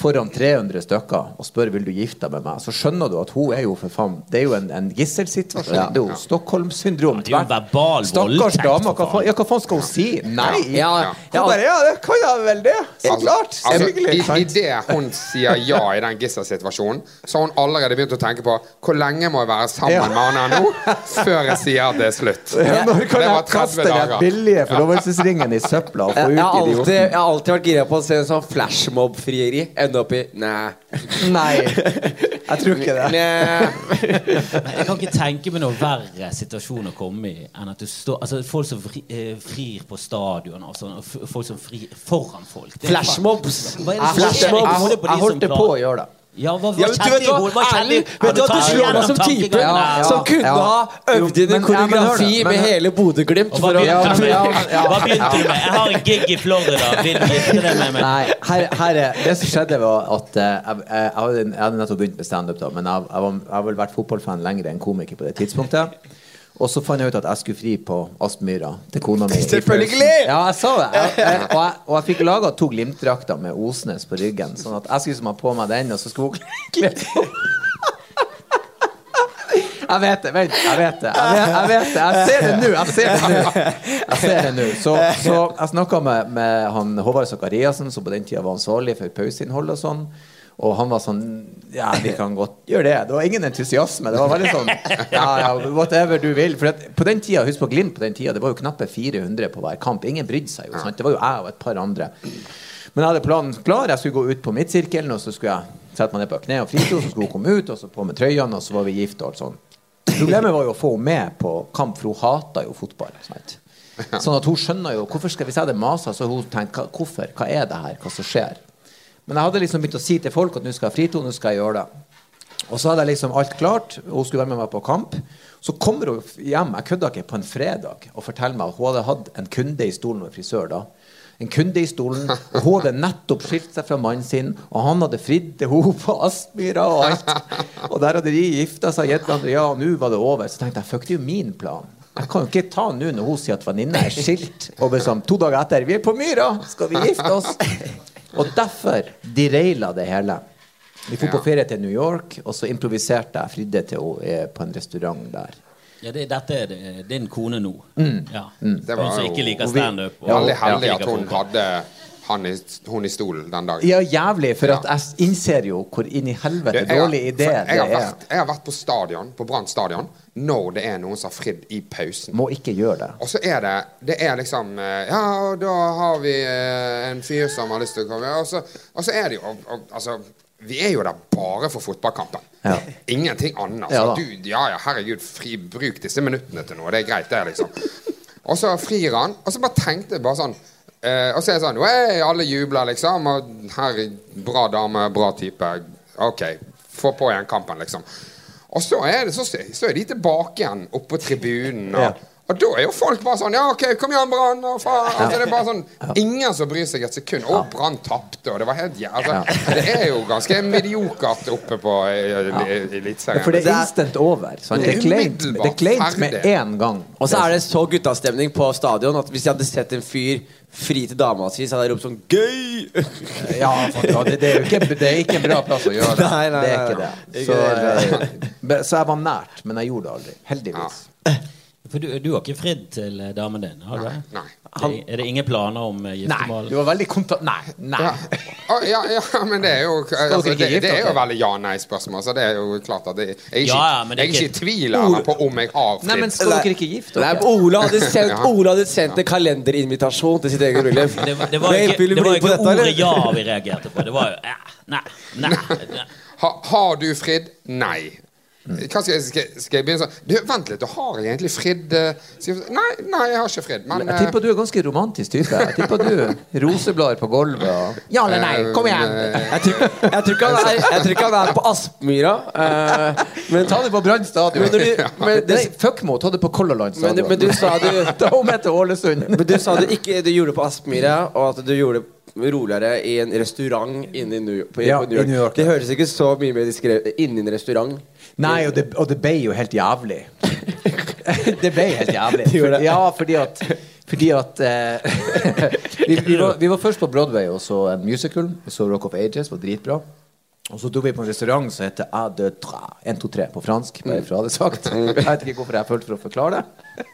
foran 300 stykker og spør vil du gifte deg med meg, så skjønner du at hun er jo for faen Det er jo en, en gisselsituasjon. Det er jo Stockholm-syndrom. det er jo en verbal Stakkars voldtekt, dame. Hva faen. ja, hva faen skal hun si? Nei! Ja, Hun ja. bare Ja, det kan jeg vel det. Så Altså, klart. altså, hyggelig. i, I det hun sier ja i den gisselsituasjonen, så har hun allerede begynt å tenke på hvor lenge må jeg være sammen Ja. med han her nå før jeg sier at det er slutt. Ja, Når kan Det var jeg kaste 30 den billige forlovelsesringen i søpla og få ut idioten? jeg har alltid vært gira på å se en sånn flashmob-frieri. Ende opp i Nei. Nei, jeg tror ikke det. Nei. Jeg kan ikke tenke meg noe verre situasjon å komme i enn at du står Altså folk som eh, frir på stadion og sånn, og f- folk som frir foran folk. Det er faen- Flashmobs. Hva er det Jeg som holdt, skjer jeg, det på å gjøre det. Ja, hva, hva Ja, men du vet hva, Erlend, vet du hva, du slår meg som type ja. Ja, som kunne ja. ha øvd inn en koreografi ja, men med hele Bodø-Glimt. Hva Hva begynte du med? Jeg har en gig i Florida. Vil du gifte deg med meg? Nei, her, her er, det som skjedde var at eh, jeg, jeg, jeg, hadde, jeg hadde nettopp begynt med standup, men jeg, jeg, var, jeg har vel vært fotballfan lenger enn komiker på det tidspunktet. Og så fant jeg ut at jeg skulle fri på Aspmyra til kona mi. Selvfølgelig! Ja, jeg sa det. Jeg, jeg, og, jeg, og jeg fikk laga to Glimt-drakter med Osnes på ryggen, sånn at jeg skulle som ha på meg den, og så skulle hun kle på. Jeg vet det. Vent, jeg vet det. Jeg, vet, jeg vet det. Jeg ser det nå. Jeg ser det nå. Jeg ser det nå. Så, så jeg snakka med, med han Håvard Sakariassen, som på den tida var ansvarlig for pauseinnhold og sånn. Og han var sånn Ja, vi kan godt gjøre det. Det var ingen entusiasme. Det var veldig sånn Ja, ja, whatever du vil. For på den tida, husk på Glimt på den tida, det var jo knappe 400 på hver kamp. Ingen brydde seg jo. Sant? Det var jo jeg og et par andre. Men jeg hadde planen klar. Jeg skulle gå ut på midtsirkelen, og så skulle jeg sette meg ned på kne og frito, så skulle hun komme ut, og så på med trøyene, og så var vi gift og alt sånn. Problemet var jo å få henne med på kamp, for hun hata jo fotball. Sant? Sånn at hun skjønner jo Hvorfor skal vi se det maser? Så hun tenkte hvorfor? Hva er det her? Hva som skjer? Men jeg hadde liksom begynt å si til folk at nå skal jeg frito, nå skal jeg gjøre det. Og så hadde jeg liksom alt klart. og Hun skulle være med meg på kamp. Så kommer hun hjem jeg kødda ikke, på en fredag og forteller meg at hun hadde hatt en kunde i stolen med frisør da. En kunde i stolen, og hun hadde nettopp skilt seg fra mannen sin, og han hadde fridd til henne på Aspmyra og alt. Og der hadde de gifta seg, gitt hverandre, ja, og nå var det over. Så tenkte jeg fuck, det er jo min plan. Jeg kan jo ikke ta nå når hun sier at venninna er skilt, og liksom to dager etter Vi er på Myra! Skal vi gifte oss? Og derfor deraila det hele. Vi dro på ferie til New York, og så improviserte jeg fridde til henne på en restaurant der. Ja, det, dette er det, din kone nå. Ja. Det var Hun som jo- ikke liker og vi- standup. Veldig heldig at hun hadde han i, hun i stolen den dagen. Ja, jævlig, for Ja. jeg innser jo hvor inn i helvete Jeg har- dårlig idé for det jeg har, er. vært, jeg har vært på stadion, på Brann stadion når det er noen som har fridd i pausen. Må ikke gjøre det. Og så er det Det er liksom eh, Ja, og da har vi eh, en fyr som har lyst til å komme. Og så, og så er det jo og, og, Altså, vi er jo der bare for fotballkampen. Ja. Ingenting annet. Ja du, ja, ja, herregud, fri, bruk disse minuttene til noe. Det er greit, det, liksom. Og så frir han, og så bare tenkte jeg bare sånn Og så er det sånn «Wey», Alle jubler, liksom. Og her, bra dame, bra type. OK, få på igjen kampen, liksom. Og så er, det, så, så er de tilbake igjen oppe på tribunen. Og, Ja. og da er jo folk bare sånn Ja, OK, kom igjen, Brann! Og faen. Altså, det er bare sånn Ingen som bryr seg et sekund. Og Brann tapte, og det var helt jævlig. Altså, det er jo ganske mediokert oppe på Eliteserien. Ja, for det er instant over. Sånn. Det er kleint det er kleint med én gang. Og så er det så guttastemning på stadion at hvis jeg hadde sett en fyr fri til dama si, så hadde jeg ropt sånn 'gøy'! Ja, det, det, er jo ikke, det er ikke en bra plass å gjøre det. Nei, nei, det er ikke det. Så, eh, så jeg var nært, men jeg gjorde det aldri. Heldigvis. For du, du har ikke fridd til eh, damen din? har du Nei. Nei. Det- Er det ingen planer om giftermål? Nei, du var veldig konta... Nei. nei. Ja. Ja, ja, men det er jo altså, ikke det, det er jo veldig ja-nei-spørsmål. Så det er jo klart at det, jeg er ikke, Ja, ja, det er jeg er ikke i ikke- tvil på om jeg har Nei, men skal dere ikke gifte dere? Ola hadde sendt, Ola hadde sendt en kalenderinvitasjon til sitt eget bryllup. Det, det var ikke, det var ikke dette, ordet 'ja' vi reagerte på. Det var jo ja, nei, nei, nei. Ha, har du fridd? Nei. Hva skal, jeg, skal, skal jeg begynne sånn du, Vent litt, du har jeg egentlig fridd eh, Nei, nei, jeg har ikke fridd. Men Jeg tipper du er ganske romantisk type. Jeg tipper du roseblader på gulvet og Ja eller nei, kom igjen! eh, Jeg tror, ikke han er, på Aspmyra. eh, men, Ta det på Brann stadion. men, når du, men, Nei, fuck mo, ta det på Color Line men, stadion. men du sa du Ta med til Ålesund. Men du sa du ikke du gjorde det på Aspmyra, og at du gjorde det roligere i en restaurant inne i New York. På, Ja, på New York. New York. Det høres ikke så mye mer diskré inni en restaurant. Nei, og det, og det ble jo helt jævlig. det ble helt jævlig. For. Ja, fordi at fordi at eh, vi, vi, var, vi var først på Broadway og så en musical. Vi så Rock of Ages, var dritbra. Og så dro vi på en restaurant som heter A de Tra. 1, 2, 3 på fransk. Bare for å ha det sagt. Jeg vet ikke hvorfor jeg følte for å forklare det.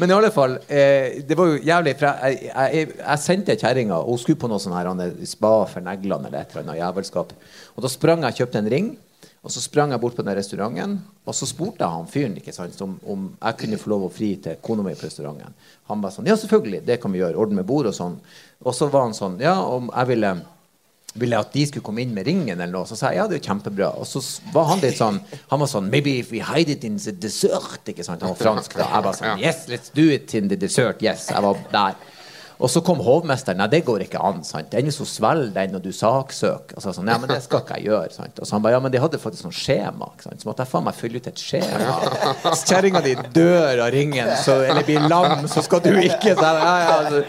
Men i alle fall, eh, det var jo jævlig For jeg, jeg, jeg, jeg sendte kjerringa, og hun skulle på noe sånn her er spa for neglene eller et eller annet jævelskap. Og da sprang jeg og kjøpte en ring. Og så sprang jeg bort på den restauranten, og så spurte jeg han fyren ikke sant, om, om jeg kunne få lov å fri til kona mi på restauranten. Han var sånn Ja, selvfølgelig, det kan vi gjøre. Ordne med bord og sånn. Og så var han sånn Ja, om jeg ville ville at de skulle komme inn med ringen eller noe. Så sa jeg ja, det er jo kjempebra. Og så var han litt sånn Han var sånn Maybe if we hide it in the dessert. Ikke sant? Han var fransk da. Jeg var sånn Yes, let's do it in the dessert. Yes. Jeg var der. Og så kom hovmesteren. Nei, det går ikke an. sant? Er så svelger den, og du saksøker. Og så sånn, ja, men det skal ikke jeg gjøre. sant? Og så han bare, ja, men de hadde faktisk sånn skjema. ikke sant? Så måtte jeg faen meg fylle ut et skjema. Kjerringa di dør av ringen, så, eller blir lam, så skal du ikke så, ja, ja, altså,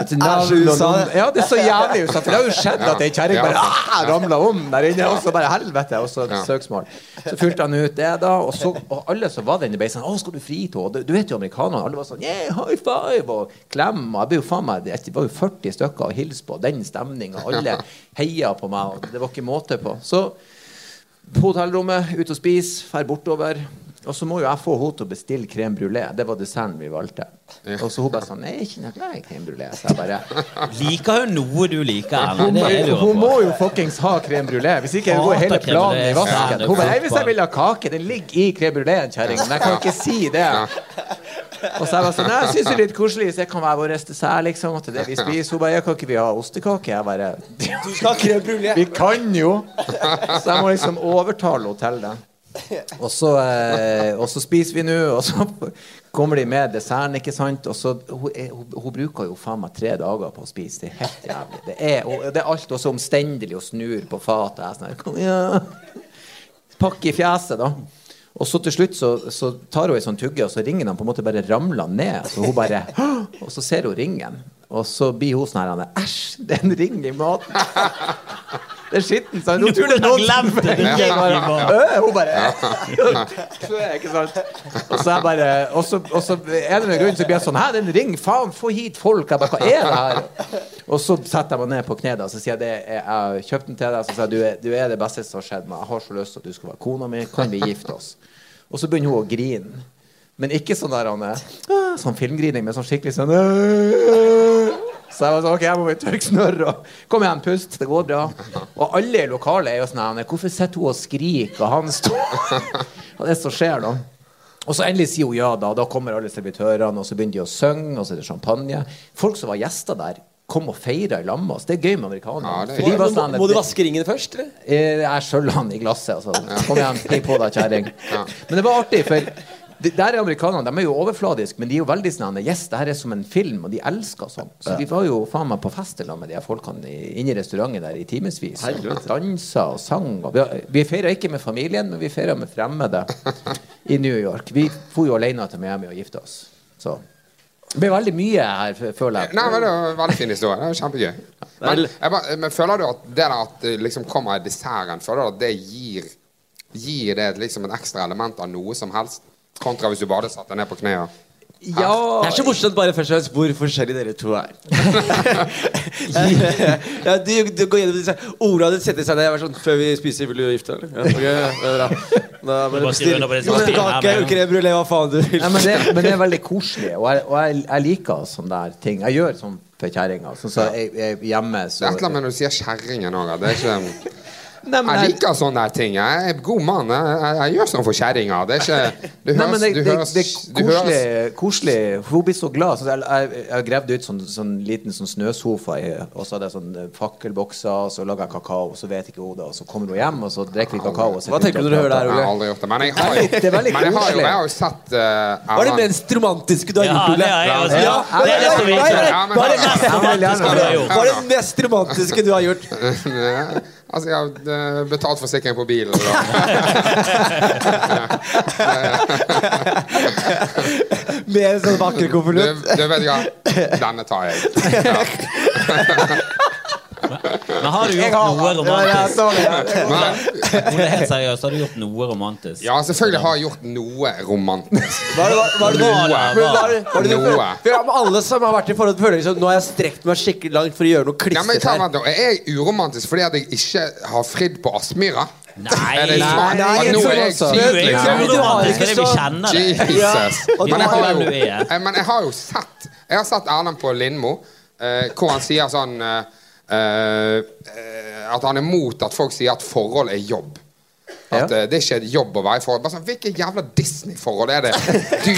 et navn og USA. noen- ja, det er så jævlig USA, For det har jo skjedd at ei kjerring bare ah, ramla om der inne. Og så bare helvete. Og så søksmål. Så fylte han ut det, da. Og, så, og alle som var der inne, ble sånn Å, skal du fri til henne? Du vet jo amerikanerne. Alle var sånn Yeah, high five! Og klem. Og jeg ble jo faen meg Det var jo 40 stykker å hilse på. Den stemninga. Alle heia på meg. Og det var ikke måte på. Så på hotellrommet, ut og spise, drar bortover. Og så må jo jeg få henne til å bestille crème brulé. Det var desserten vi valgte. Og så hun bare sånn Nei, jeg ikke noe glad i crème brulé. Så jeg bare Liker hun noe du liker, Erlend? hun, Det er det hun må jo fuckings ha crème brulé. Hvis ikke går hele planen i vasken. Hun bare Nei, hvis jeg vil ha kake. Den ligger i crème bruléen, kjerringa. Men jeg kan ikke si det. Og så jeg var sånn Nei, jeg syns det er litt koselig hvis det kan være vår dessert, liksom. Til det vi spiser. Hun bare Ja, kan ikke vi ha ostekake? Jeg bare Du skal ha crème brulé. Vi kan jo! Så jeg må liksom overtale henne til det. Og så, eh, og så spiser vi nå, og så kommer de med desserten, ikke sant. Og så, hun, hun, hun bruker jo faen meg tre dager på å spise. Det er helt jævlig. Det er, og det er alt også omstendelig å snur på fatet. Jeg Sånn, ja. Pakke i fjeset, da. Og så til slutt så, så tar hun ei sånn tugge, og så ringen han på en måte bare ramler ned. Så hun bare Og så ser hun ringen, og så blir hun sånn her Æsj, det er en ring i maten. Det er skittent. sant? Hun tror noen har glemt det. Hun bare Ikke sant? Og så er bare Og så, og så er det en grunn så blir jeg sånn Hæ, det er en ring? Faen, få hit folk! Jeg bare, Hva er det her? Og så setter jeg meg ned på kne og så sier jeg det er, jeg har kjøpt den til deg. Så sier jeg du er, du er det beste som har skjedd meg. Jeg har så lyst til at du skal være kona mi. Kan vi gifte oss? Og så begynner hun å grine. Men ikke sånn der han Sånn filmgrining, men sånn skikkelig sånn Så jeg var sånn, ok, jeg må bare tørke snørr og Kom igjen, pust, det går bra. Og alle i lokalet er jo sånn Hvorfor sitter hun og skriker, og han står Og det som skjer, da. Og så endelig sier hun ja, da. Da kommer alle servitørene, og så begynner de å synge, og så er det champagne. Folk som var gjester der, kom og feira i lag med oss. Det er gøy med amerikanere. Ja, var Må, sånn, må du vaske ringen først, eller? Eh, Jeg skjøller han i glasset. Altså. Kom igjen, heng på deg, kjerring. Men det var artig, for det, der er amerikanerne de er jo overfladiske, men de er jo veldig sånn Yes, det her er som en film, og de elsker sånn. Så vi var jo faen meg på fest med de folkene inne i restauranten der i timevis. Dansa og sang. Og vi vi feira ikke med familien, men vi feira med fremmede i New York. Vi dro jo alene til Miami og gifta oss. Så det ble veldig mye her, føler jeg. Nei, men Det var en veldig fin historie. Det var kjempegøy. Men, jeg bare, men føler du at det der at liksom kommer i desserten, føler du at det gir Gir det liksom et ekstra element av noe som helst? Kontra hvis du bare satte deg ned på knærne. Ja, Det er så morsomt bare først og fremst hvor forskjellige dere to er. ja, du, du går gjennom disse Ola hadde sett seg ned jeg var sånn Før vi spiser, vil du gifte deg? eller? Ja, okay, det er bra. Da må du bare skrive under på disse bestille papirene her kake, med en gang. crème brulé, hva faen du vil. Nei, men, det, men det er veldig koselig, og jeg, og jeg, jeg liker sånne der ting. Jeg gjør sånn for kjerringa. Sånn så jeg, jeg, hjemme Det er et eller annet med når du sier kjerringen òg. Det er ikke Nei, men Jeg jeg- liker sånne der ting. Jeg er god mann. Jeg, jeg, jeg gjør sånn for kjerringa. Det er ikke Du Nei, det, høres, det, det, det er koselig, koselig. Hun blir så glad. Så jeg, jeg, jeg har gravd ut sånn, sånn liten sånn snøsofa, i, og så hadde jeg sånn eh, fakkelbokser, og så laga jeg kakao, og så vet ikke hun det. Og så kommer hun hjem, og så drikker vi kakao. Og Hva tenker du når du hører det her, Jeg har aldri gjort det. Men jeg har jo, Det er men jeg har jo, jeg har jo sett uh, Hva er det mest romantiske du har gjort, Ole? Ja, Det er det er er mest romantiske du har gjort? Du? Altså, jeg har eh, betalt forsikring på bilen. Med en sånn vakker Du, konvolutt? du vet hva, denne tar jeg. Ja. Men har du gjort noe romantisk? Men, Ole, helt seriøst, har du gjort noe romantisk? ja, selvfølgelig har jeg gjort noe romantisk. Det, det, Noe. det. For Alle som har vært i forhold, føler liksom Nå har jeg strekt meg skikkelig langt for å gjøre noe klissete ja, her. vent. Er jeg uromantisk fordi at jeg ikke har fridd på Aspmyra? Nei, Er det nei, nå er jeg Du men har ikke så- Jesus. Men jeg har- jo, men jeg har jo sett Jeg har sett Erlend på Lindmo, eh, hvor han sier sånn eh, At han er mot at folk sier at forhold er jobb. At Ja. eh, det er ikke et jobb å være i forhold. Bare sånn, Hvilke jævla Disney-forhold er det du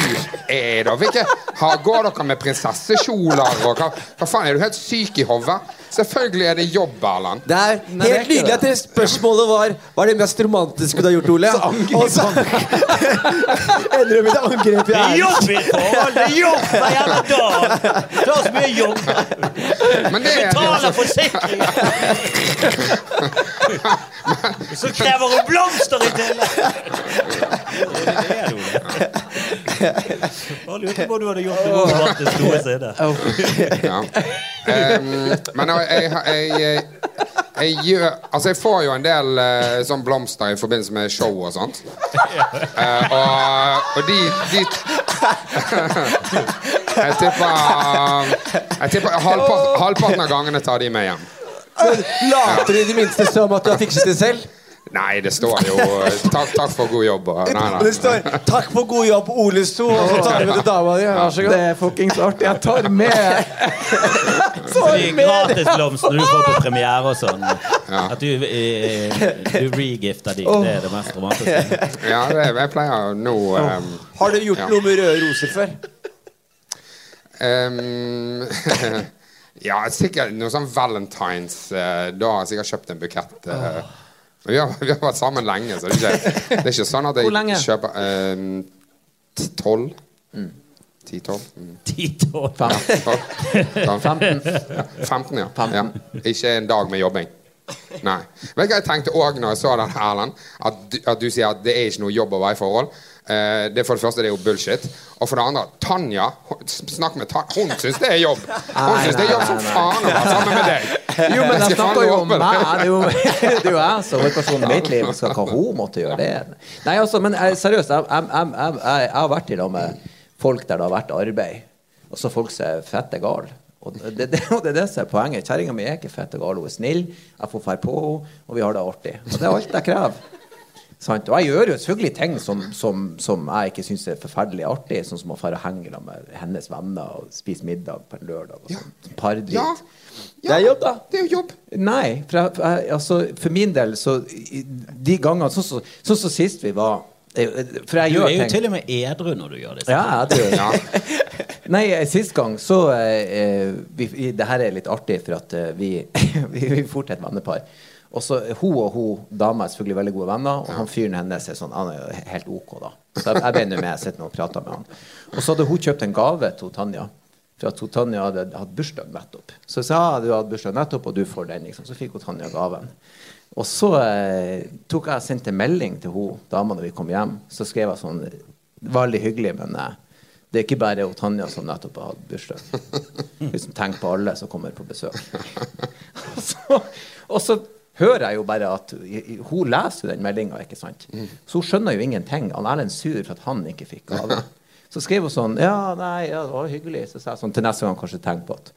er da? Hvilke, har, går dere med prinsessekjoler og hva, hva faen, Er du helt syk i hodet? Selvfølgelig er det jobb, Erland. Det er Nei, det er helt nydelig at det spørsmålet var Hva er det mest romantiske du har gjort, Ole? Og så ender du med det angrep i Det er jobb i forhold! Det er jobb hver jævla dag! Det er så mye jobb! Men det er Betaler forsikring! Så krever hun blomster i tillegg! Det det, Ole. Jeg lurte på om du hadde gjort noe romantisk noensinne. Ja. Em, men jeg, jeg, jeg, jeg, jeg gjør Altså, jeg får jo en del uh, sånn blomster i forbindelse med show og sånt. Uh, og, og de, de Jeg tipper Jeg tipper halvpart, halvparten av gangene tar de med hjem. Later du i det minste som at du har fikset det selv? Nei, det står jo eh, takk, takk for god jobb. Og, nei, det står 'Takk for god jobb, Ole Sto', og så tar du med til dama di. Vær så Det er fuckings artig. Jeg tar med De gratisblomstene du får på premiere og sånn. At du, eh, du regifter de. Det er det mest romantiske. Ja, det, jeg pleier nå um, Har du gjort Ja. noe med røde roser før? Um, ja, sikkert noe sånn Valentines. eh, da har jeg sikkert kjøpt en bukett. eh. Vi har, vi har vært sammen lenge, så det er ikke, det er ikke sånn at jeg Hvor lenge? kjøper ehm, ti- Tolv? Ti-tolv? Mm. Ti-tolv. Ja, tolv. Ja, 15. Ja, 15, ja. ja. Ikke en dag med jobbing. Nei. Vet du hva jeg tenkte òg når jeg så den, Erlend? At, du- at du sier at det er ikke noe jobb å være i forhold. Eh, det For det første det er jo bullshit. Og for det andre, Tanja Snakk med Tanja. Hun syns det er jobb! Hun syns det er jobb som faen å være sammen med deg! Jo, men Jeg snakker jo om meg. det. Er jo, det er jo jeg som hovedpersonen i mitt liv. Skal hva hun måtte gjøre det. Nei, altså, men seriøst, jeg, jeg, jeg, jeg, jeg har vært i lag med folk der det har vært arbeid, og så folk som er fette gale. Og det, det, og det er det som er poenget. Kjerringa mi er ikke fette gal. Hun er snill. Jeg får fære på henne, og vi har det artig. Og det er alt jeg krever. Sant? Og jeg gjør jo selvfølgelig ting som, som, som jeg ikke syns er forferdelig artig, sånn som å dra og henge med hennes venner og spise middag på en lørdag. og Ja. sånt. Pardritt. Ja. Det er jobb, da. Det er jo jobb. Nei, for, jeg, jeg, altså, for min del så De gangene Sånn som så, så, sist vi var eh, For jeg Du gjør er jo ting til og med edru når du gjør disse. Ja, tror Ja. Nei, eh, sist gang så eh, eh, vi, vi, Det her er litt artig, for at vi, vi, vi fort et vennepar. Og så Hun og hun dama er selvfølgelig veldig gode venner, og han fyren hennes er sånn Han er jo helt OK, da. Så jeg, jeg ble nå med, jeg sitter nå og prater med han. Og så hadde hun kjøpt en gave til Tanja. For at Tanja hadde hatt bursdag nettopp. Så jeg sa ja, du hatt bursdag nettopp, og du får den. liksom. Så fikk hun Tanja gaven. Og så eh, tok jeg sendte melding til hun dama når vi kom hjem. Så skrev jeg sånn Veldig hyggelig, men eh, det er ikke bare hun Tanja som nettopp har hatt bursdag. Liksom Tenk på alle som kommer på besøk. og, så, og så hører jeg jo bare at Hun leser den meldinga, ikke sant? Så hun skjønner jo ingenting. Han Erlend sur for at han ikke fikk gave. Så skrev hun sånn Ja, nei, ja, det var hyggelig. Så sa jeg sånn til neste gang kanskje tenk på at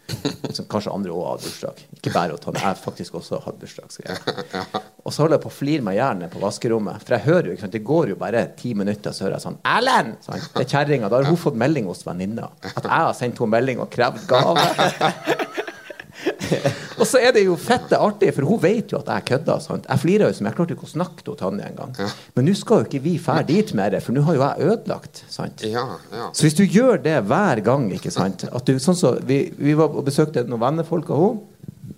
så kanskje andre òg har bursdag. Ikke bare at han jeg faktisk også har bursdag. skrev. Og så holder jeg på å flire meg i hjel på vaskerommet. For jeg hører jo, ikke sant, det går jo bare ti minutter, så hører jeg sånn Erlend! Sånn. Det er kjerringa. Da har hun fått melding hos venninna. At jeg har sendt henne melding og krevd gave. Og så er det jo fette artig, for hun vet jo at jeg kødder. Sant? Jeg flirer jo som jeg klarte ikke å snakke til Tanje engang. Men nå skal jo ikke vi fære dit mer, for nå har jo jeg ødelagt. Sant? Ja, ja. Så hvis du gjør det hver gang ikke sant? At du, sånn så, vi, vi var og besøkte noen vennefolk av henne.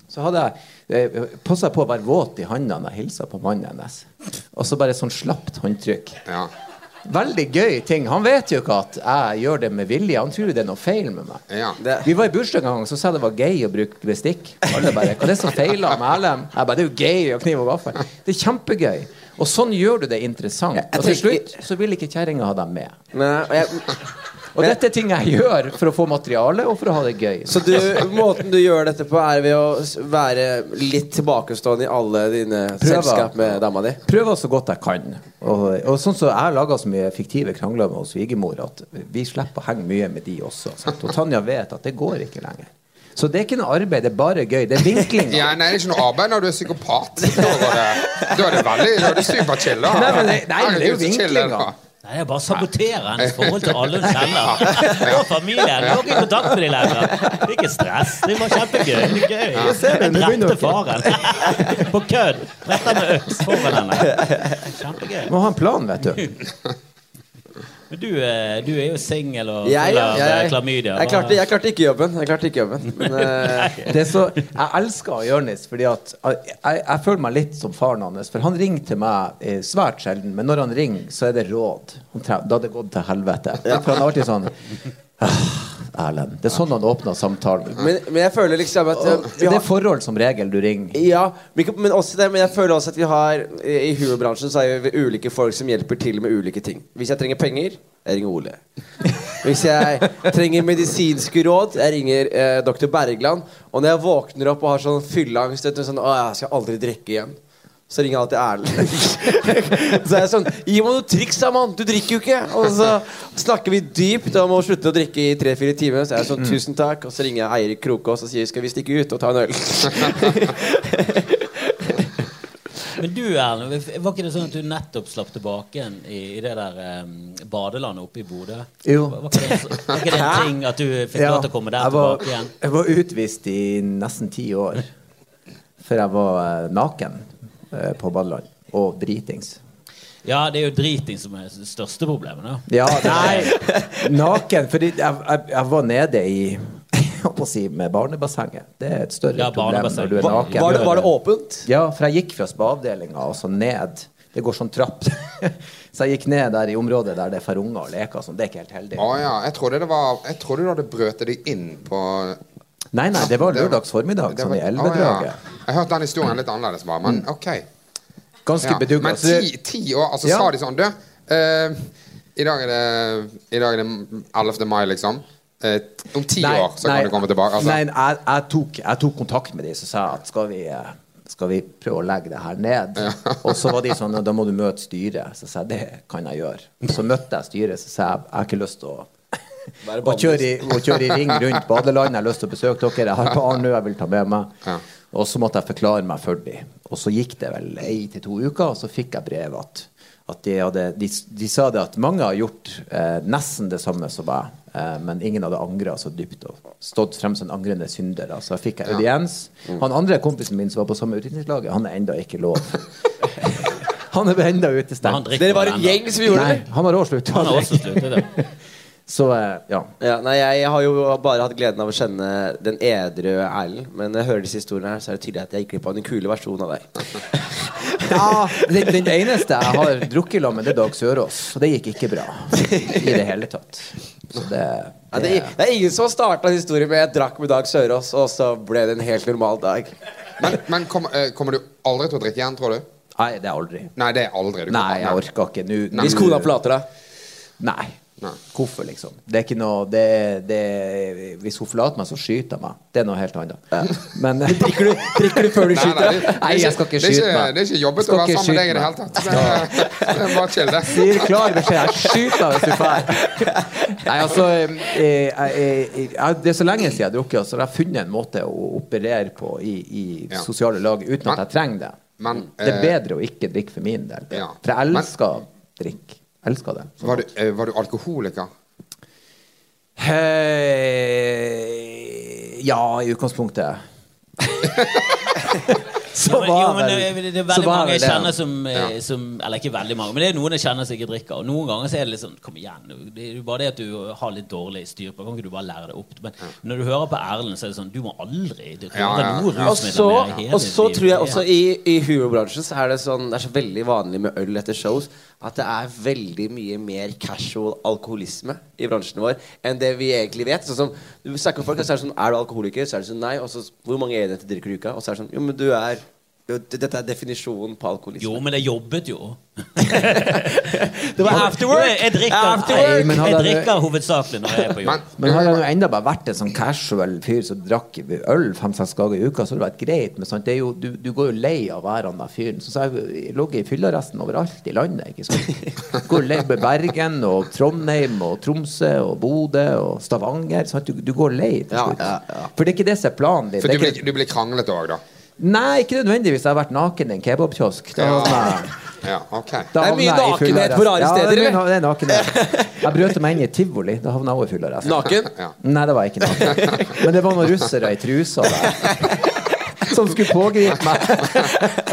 Så hadde jeg eh, passa på å være våt i hånda da jeg hilsa på mannen hennes. Og så bare sånn slapt håndtrykk. ja. Veldig gøy ting. Han vet jo ikke at jeg gjør det med vilje. Han tror det er noe feil med meg. ja. Det, Vi var i bursdag en gang, så sa jeg det var gøy å bruke bestikk. Alle bare, Hva er det som feiler med Erlend? Jeg bare, Det er jo gøy å knive og gaffel. Det er kjempegøy. Og sånn gjør du det interessant. Og til slutt så vil ikke kjerringa ha dem med. Nei, og jeg, Og dette er ting jeg gjør for å få materiale og for å ha det gøy. så du, måten du gjør dette på, er ved å være litt tilbakestående i alle dine Prøver. selskap med dama di? Prøver så godt jeg kan. Og, og sånn så Jeg laga så mye fiktive krangler med svigermor at vi slipper å henge mye med de også. Sant? Og Tanja vet at det går ikke lenger. Så det er ikke noe arbeid, det er bare gøy. Det er vinkling. Ja, nei, det er ikke noe arbeid når du er psykopat. Da, går det, da er det veldig Da er det superchill. Nei, men det- nei, det er jo er, vinklinga. Nei, er bare å sabotere hennes forhold til alle hun kjenner. Og familien. Har ikke kontakt med dem lenger. Det er ikke stress. Det var kjempegøy. Det er gøy. Jeg drepte faren. På kødd. Drepte med øks foran henne. Kjempegøy. Må ha en plan, vet du. Men du, eh, du er jo singel og Jeg, full av jeg, eh, jeg, klamydia. jeg, klarte, jeg klarte ikke jobben. Jeg klarte ikke jobben. Men, eh, Det er så, jeg elsker Jonis, fordi at jeg, føler meg litt som faren hans. For han ringer til meg svært sjelden, men når han ringer, så er det råd. Han tre- Da hadde det gått til helvete. For han er alltid sånn «Ah, Erlend. Det er sånn han åpner samtalen. men, men jeg føler liksom at eh, vi Det er forhold som regel du ringer. Ja, men, også det Men jeg føler også at vi har I humorbransjen så er vi ulike folk som hjelper til med ulike ting. Hvis jeg trenger penger, jeg ringer Ole. Hvis jeg trenger medisinske råd, jeg ringer eh, dr. Bergland. Og når jeg våkner opp og har sånn fylleangst sånn, Å, jeg skal aldri drikke igjen. Så ringer alltid Erlend. så er jeg sånn Gi meg noe triks, da, mann! Du drikker jo ikke! Og så snakker vi dypt om å slutte å drikke i tre-fire timer. Så er jeg sånn Tusen takk. Og så ringer jeg Eirik Krokås og sier Skal vi stikke ut og ta en øl? Men du, Erlend, var ikke det sånn at du nettopp slapp tilbake i, i det der um, badelandet oppe i Bodø? Jo. Var ikke det, var ikke det en ting at du fikk Ja, lov til å komme der jeg var, tilbake igjen? Jeg var utvist i nesten ti år før jeg var eh, naken på badeland. Og dritings. Ja, det er jo driting som er det største problemet. da. Ja, nei, naken. Fordi jeg, jeg, jeg var nede i jeg holdt på å si med barnebassenget. Det er et større Ja, problem når du er naken. var, det, var det åpent? Ja, for jeg gikk fra spaavdelinga og så ned. Det går sånn trapp. så jeg gikk ned der i området der det er for unger å leke og sånn. Det er ikke helt heldig. Å ja. Jeg trodde, det var, jeg trodde du hadde brøtet deg inn på Nei, nei, det var lørdags formiddag, sånn i Elvedraget. ja. Jeg hørte den historien litt annerledes, bare. Men OK. Ganske Ja. bedugga. Men ti, ti år, altså Ja. sa de sånn Du, uh, i, dag er det, i dag er det 11. mai, liksom. Eh, om ti Nei, år så nei, kan du komme tilbake. Altså. Nei, jeg, jeg, tok, jeg tok kontakt med de som sa at skal vi, eh, skal vi prøve å legge det her ned? Og så var de sånn da må du møte styret. Så sa jeg det kan jeg gjøre. Så møtte jeg styret, så sa jeg jeg har ikke lyst til å og kjøre i, og kjøre i ring rundt badelandet. Jeg har lyst til å besøke dere. Jeg har barn nå jeg vil ta med meg. Og så måtte jeg forklare meg for dem. Og så gikk det vel ei til to uker, og så fikk jeg brev at, at de, hadde, de, de sa det at mange har gjort eh, nesten det samme som meg, eh, men ingen hadde angra så dypt og stått frem som en angrende synder. Så jeg fikk jeg audiens. Han andre kompisen min som var på samme utviklingslaget, han er enda ikke lov. han er enda utestengt. Dere var en gjeng som gjorde Nei, det? han har også sluttet. Det. Så eh, ja. Ja, nei, jeg har jo bare hatt gleden av å kjenne den edru Erlend. Men når jeg hører disse historiene her, så er det tydelig at jeg gikk glipp av den kule versjonen av deg. ja den, den eneste jeg har drukket sammen med, det er Dag Sørås. Og det gikk ikke bra i det hele tatt. Så det, Ja, det, det er ingen som har starta en historie med 'jeg drakk med Dag Sørås', og så ble det en helt normal dag. Men, men kom, eh, kommer du aldri til å drikke igjen, tror du? Nei, det er aldri. Nei, det er aldri. Du Nei, jeg orker ikke. Nå- nå- Hvis kona forlater deg. Nei. Nei. Hvorfor, liksom? Det er ikke noe det, det, Hvis hun forlater meg, så skyter jeg meg. Det er noe helt annet. Men Drikker du, drikker du før du Nei, nei, skyter? det, det, Nei, jeg skal ikke skyte ikke, meg. det er ikke jobbet å være sammen med deg i det hele tatt. Det, det er bare chill, det. Sier klar beskjed. Jeg skyter deg hvis du drar. Nei, altså jeg, jeg, eh, jeg- Det er så lenge siden jeg har drukket, så jeg har funnet en måte å operere på i, i Ja. sosiale lag uten at jeg trenger det. Men, Det er eh, bedre å ikke drikke for min del. Ja. For jeg elsker å drikk. Elsker det. Var du, eh, var du alkoholiker? Eh, ja, i utgangspunktet. så var men vel- det, det er veldig mange jeg kjenner som, eh, som Eller ikke veldig mange, men det er noen jeg kjenner som ikke drikker. Og noen ganger så er det litt sånn Kom igjen. Det er jo bare det at du har litt dårlig styr på Kan ikke du bare lære det opp? Men når du hører på Erlend, så er det sånn Du må aldri røre Ja, ja, noe rusmiddel Og så, mer og så tror jeg også i, i humorbransjen så er det sånn Det er så veldig vanlig med øl etter shows at det er veldig mye mer casual alkoholisme i bransjen vår enn det vi egentlig vet. Sånn som Du snakker med folk, og så er det sånn Er du alkoholiker? Så er det sånn nei. Og så hvor mange enheter drikker du i uka? Og så er det sånn Jo, men du er Dette er definisjonen på alkoholisme. Jo, men jeg jobbet jo. det var afterwork! Jo, Jeg drikker, Afterwork! Nei, jeg drikker hovedsakelig når jeg er på jobb. Men, Men hadde han enda bare vært en sånn casual fyr som drakk øl fem-seks ganger i uka, så hadde det vært greit. Men sant? Det er jo, du, du går jo lei av å være han der fyren. Så, jeg jeg lå i fyllearresten overalt i landet. Ikke sant? Går lei av Bergen og Trondheim og Tromsø og Bodø og Stavanger. Sant? Du, du går lei til slutt. ja, ja. For det er ikke det som er planen din. for du blir, du blir kranglet òg, da? Nei, ikke nødvendigvis. Jeg har vært naken i en kebabkiosk. Da Ja. okay. da Det er mye nakenhet på rare Ja, steder, det er, eller? det er nakenhet. Jeg brøt meg inn i et tivoli. Da havna jeg også i fyllearrest. Naken? Nei, det var jeg ikke naken. Men det var noen russere i trusa der. Som skulle pågripe meg.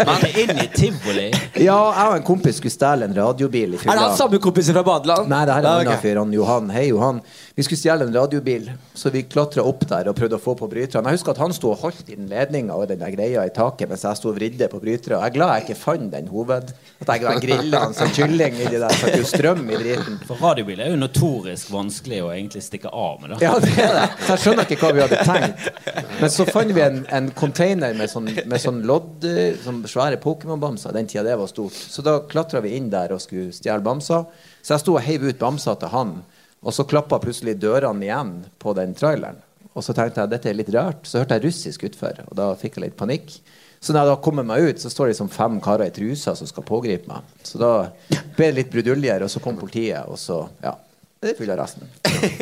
Men inn i tivoli Ja, jeg og en kompis skulle stjele en radiobil i Er det han samme kompisen fra badeland? Nei, det her er Ja, en annen fyr. Han Johan. Hei, Johan. Vi skulle stjele en radiobil, så vi klatra opp der og prøvde å få på bryterne. Jeg husker at han sto og holdt i den ledninga og den greia i taket mens jeg sto og vridde på brytere. Jeg er glad jeg ikke fant den hoved... At jeg, jeg grilla han som kylling i de der. Satt jo strøm i driten. For radiobil er jo notorisk vanskelig å egentlig stikke av med. da Ja, det er det. Så jeg skjønner ikke hva vi hadde tenkt. Men så fant vi en, en container med sånn, med sånn lodd, sånn svære Pokémon-bamser. Den tida det var stort. Så da klatra vi inn der og skulle stjele bamser. Så jeg sto og heiv ut bamser til han, og så klappa plutselig dørene igjen på den traileren. Og så tenkte jeg dette er litt rart. Så hørte jeg russisk utfor, og da fikk jeg litt panikk. Så når jeg da kommer meg ut, så står det liksom fem karer i trusa som skal pågripe meg. Så da ble det litt bruduljer, og så kom politiet, og så ja. Det er fyllearresten.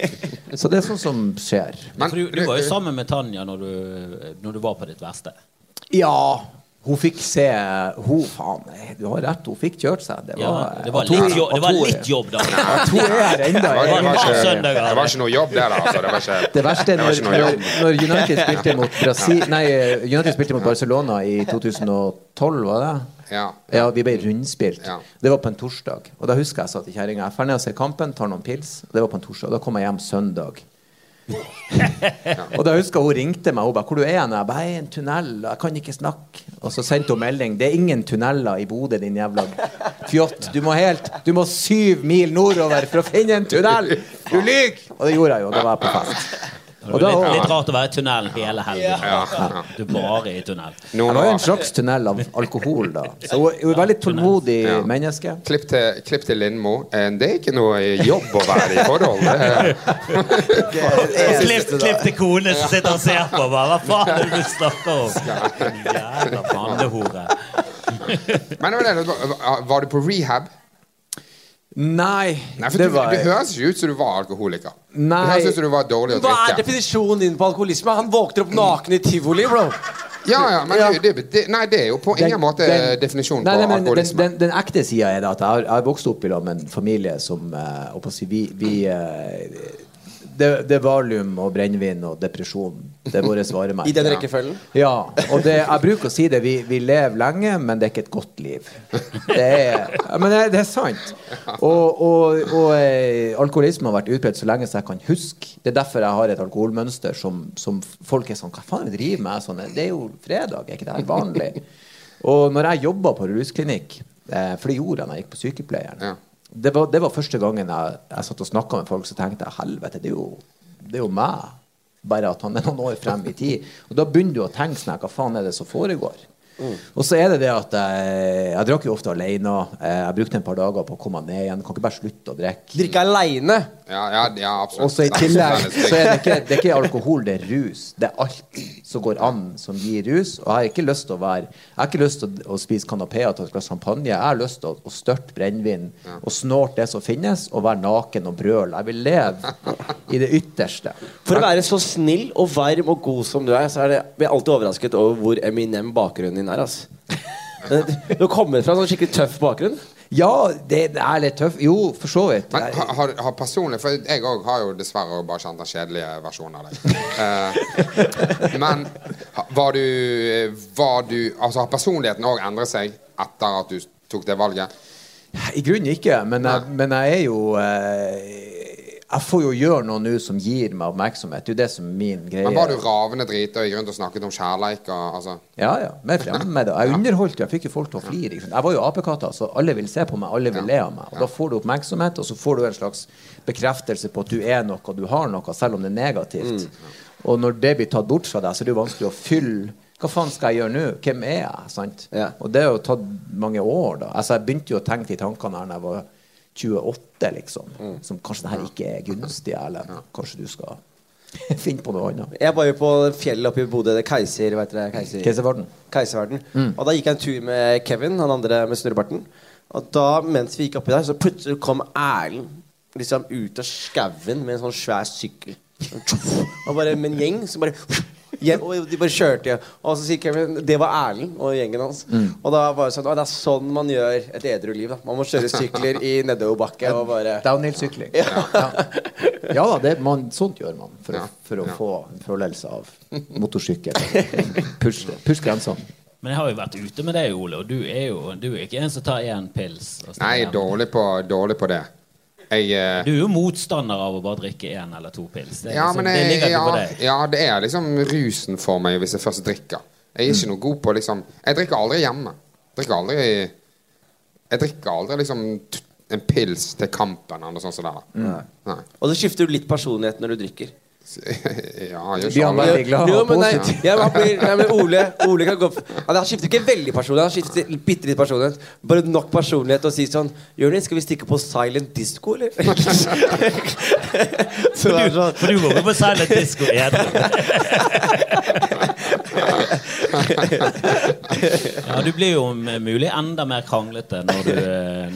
Så det er sånn som skjer. Men du, du var jo sammen med Tanja når du, når du var på ditt verste. Ja, hun fikk se Hun, faen, du har rett, hun fikk kjørt seg. Det Ja, var, det var at litt jobb, det var at litt jobb da. At hun er her enda. Det var, det, var ikke, det var ikke noe jobb, det, da. Altså. Det, var ikke, Det verste er når, når, når United spilte mot Brasil Nei, United spilte mot Barcelona i 2012, var det? Ja. Ja, vi ble rundspilt. Ja. Det var på en torsdag. Og da husker jeg sa til kjerringa jeg drar ned og ser kampen, tar noen pils. Det var på en torsdag. Da kom jeg hjem søndag. Og da husker hun ringte meg. Hun ba, 'Hvor du er du?' Jeg ba, 'Jeg er i en tunnel. Jeg kan ikke snakke.' Og så sendte hun melding. 'Det er ingen tunneler i Bodø, din jævla fjott. Du må helt Du må syv mil nordover for å finne en tunnel! Du lyver!' Og det gjorde jeg jo. Da var jeg på fest. Det Og da, litt, litt rart å være i tunnelen hele helgen. Ja, ja. Du er bare i tunnel. jeg Noen var jo en slags tunnel av alkohol, da. Så hun er veldig tålmodig Ja. menneske. Klipp til, klipp til Lindmo. Eh, Det er ikke noe jobb å være i forhold. Det er, Klipp, klipp til kone som sitter og ser på. Bare, Hva faen er det du snakker om? Jævla fandehore. men det, var du på rehab? Nei, Nei, for det du, var Det høres ikke ut som du var alkoholiker. Nei. Det høres ut som du var dårlig å Hva er definisjonen din på alkoholisme? Han våkner opp naken i tivoli, bro. Ja, ja, men Ja. Det, det, nei, det er jo på ingen måte den- definisjonen nei, på nei, men alkoholisme. Den, den, den ekte sida er det at jeg har, vokst opp i lag med en familie som uh, vi, vi uh, det, det er valium og brennevin og depresjon. Det er våre varemerker. I den rekkefølgen. Ja. Og det, jeg bruker å si det. Vi, vi lever lenge, men det er ikke et godt liv. Det er, men det, er sant. Og, og, og eh, alkoholisme har vært utbredt så lenge som jeg kan huske. Det er derfor jeg har et alkoholmønster som, som folk er sånn Hva faen er driver med? Sånn, det er jo fredag, er ikke det her vanlig? Og når jeg jobba på rusklinikk, eh, for det gjorde jeg da jeg gikk på sykepleieren Ja. det, var, det var første gangen jeg, jeg satt og snakka med folk, så tenkte jeg helvete, det er jo, det er jo meg. Bare at han er noen år frem i tid. Og da begynner du å tenke sånn Hva faen er det som foregår? Og så er det det at jeg, jeg drakk jo ofte alene. Eh, Jeg brukte en par dager på å komme ned igjen. Kan ikke bare slutte å drikke. Drikke aleine. Ja, ja, ja absolutt. Og så i Det tillegg så er det ikke, det er ikke alkohol, det er rus. Det er alt som går an som gir rus. Og jeg har ikke lyst til å være Jeg har ikke lyst til å, å spise kanapé og ta et glass champagne. Jeg har lyst til å, å størte brennevin og snorte det som finnes, og være naken og brøle. Jeg vil leve i det ytterste. For å være så snill og varm og god som du er, så er det, blir jeg alltid overrasket over hvor eminem bakgrunnen din er. Altså. Du kommer fra en sånn skikkelig tøff bakgrunn. Ja, det er litt tøff. Jo, for så vidt. Men har, har, har personlig For jeg òg har jo dessverre bare kjent den kjedelige versjonen av deg. uh, men var du, var du Altså, har personligheten òg endret seg etter at du tok det valget? I grunnen ikke, men jeg, men jeg er jo eh, Jeg får jo gjøre noe nå som gir meg oppmerksomhet. Det er jo det som er min greie. Men var du ravende drita i grunn rundt og snakket om kjærleik og altså Ja, ja. Fremme med det. Jeg underholdt jo. Jeg fikk jo folk til å flire. Jeg var jo apekatta, så alle vil se på meg. Alle vil le av meg. Og da får du oppmerksomhet, og så får du en slags bekreftelse på at du er noe, og du har noe, selv om det er negativt. Og når det blir tatt bort fra deg, så er det jo vanskelig å fylle hva faen skal jeg gjøre nå? Hvem er jeg? sant? Ja. Og det har jo tatt mange år. da. Altså, Jeg begynte jo å tenke de tankene her da jeg var 28, liksom. Som kanskje det her ikke er gunstig, eller kanskje du skal finne på noe annet. Jeg var jo på fjellet oppe i Bodø. det er Keiser, vet dere, Keiser. Keiserverden. Keiserverden. Og da gikk jeg en tur med Kevin, han andre med snurrebarten. Og da, mens vi gikk oppi der, så plutselig kom Erlend liksom ut av skauen med en sånn svær sykkel. Og bare med en gjeng som bare hjem, og de bare kjørte igjen. Og så sier Kevin det var Erlend og gjengen hans. Og da var det sånn å, Det er sånn man gjør et edru liv. da Man må kjøre sykler i nedoverbakke og bare Downhill-sykling. Ja. ja da, det, man, sånt gjør man for, Ja. å, for å få en følelse av motorsykkel. Push, push grensene. Men jeg har jo vært ute med deg, Ole, og du er jo du er ikke en som tar én pils. og Nei, dårlig på, dårlig på det. Jeg eh, Du er jo motstander av å bare drikke én eller to pils. Det, ja, liksom, jeg, det ja, på deg. ja, det er liksom rusen for meg hvis jeg først drikker. Jeg er ikke noe god på liksom Jeg drikker aldri hjemme. Drikker aldri Jeg drikker aldri liksom en pils til kampen eller noe sånt. som det. Nei. Og så skifter du litt personlighet når du drikker. Ja, jeg ikke Jo, men, nei, blir, nei, men Ole, Ole kan gå Han skifter ikke veldig personlighet, han skifter bitte litt personlighet. Bare nok personlighet til å si sånn Jonis, skal vi stikke på silent disco, eller? Så for, sånn For du går jo på silent disco edru. ja, du blir jo mulig enda mer kranglete når du,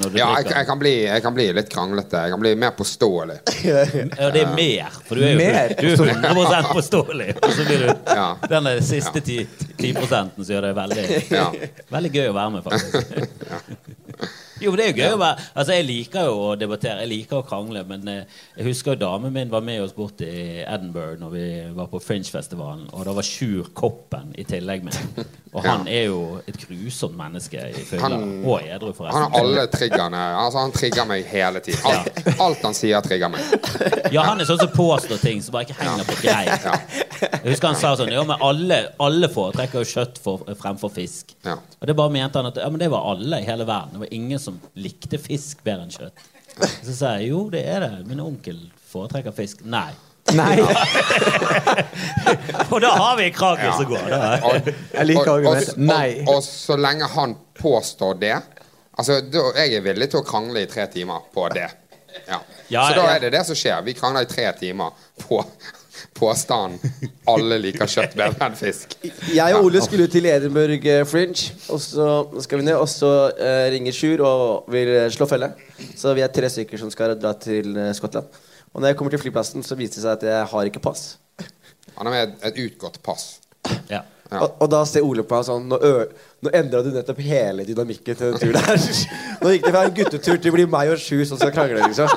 når du Ja, jeg, jeg, kan bli, jeg kan bli litt kranglete. Jeg kan bli mer påståelig. Ja, det er mer. For du er jo Mer du er 100 påståelig. Og så blir du Ja. den siste 10, 10 som gjør det veldig, Ja. veldig gøy å være med, faktisk. Jo, det er jo gøy å være Altså, Jeg liker jo å debattere, jeg liker å krangle, men eh, jeg husker jo damen min var med oss bort i Edinburgh når vi var på Fringe-festivalen, og da var Sjur Koppen i tillegg med. Og han er jo et grusomt menneske i fylla. Og edru, Han har alle triggerne. Altså, han trigger meg hele tiden. Alt, alt han sier, trigger meg. Ja, han er sånn som påstår ting som bare ikke henger på greip. Jeg husker han sa sånn Ja, men alle, alle foretrekker jo kjøtt for, fremfor fisk. Ja. Og det bare mente han at ja, men det var alle i hele verden. Det var ingen som likte fisk bedre enn kjøtt. Så sa jeg jo, det er det. Min onkel foretrekker fisk. Nei. Nei, Og da har vi en krangel som går. Og, Jeg liker argumentet. og- Nei. Og, og så lenge han påstår det Altså, da, Jeg er villig til å krangle i tre timer på det. Ja. Ja, så da er det det som skjer. Vi krangler i tre timer på påstanden 'alle liker kjøtt bedre enn fisk'. Jeg og Ole skulle til Edinburgh eh, Fringe, og så skal vi ned. Og så uh, ringer Sjur og vil eh, slå felle. Så vi er tre stykker som skal dra til Skottland. Og når jeg kommer til flyplassen, så viser det seg at jeg har ikke pass. Han har med et, et utgått pass. Ja. Ja. Og, og da ser Ole på meg sånn Nå, nå endra du nettopp hele dynamikken til den turen der. Nå gikk det fra en guttetur til å bli meg og Sju som skal krangle, liksom.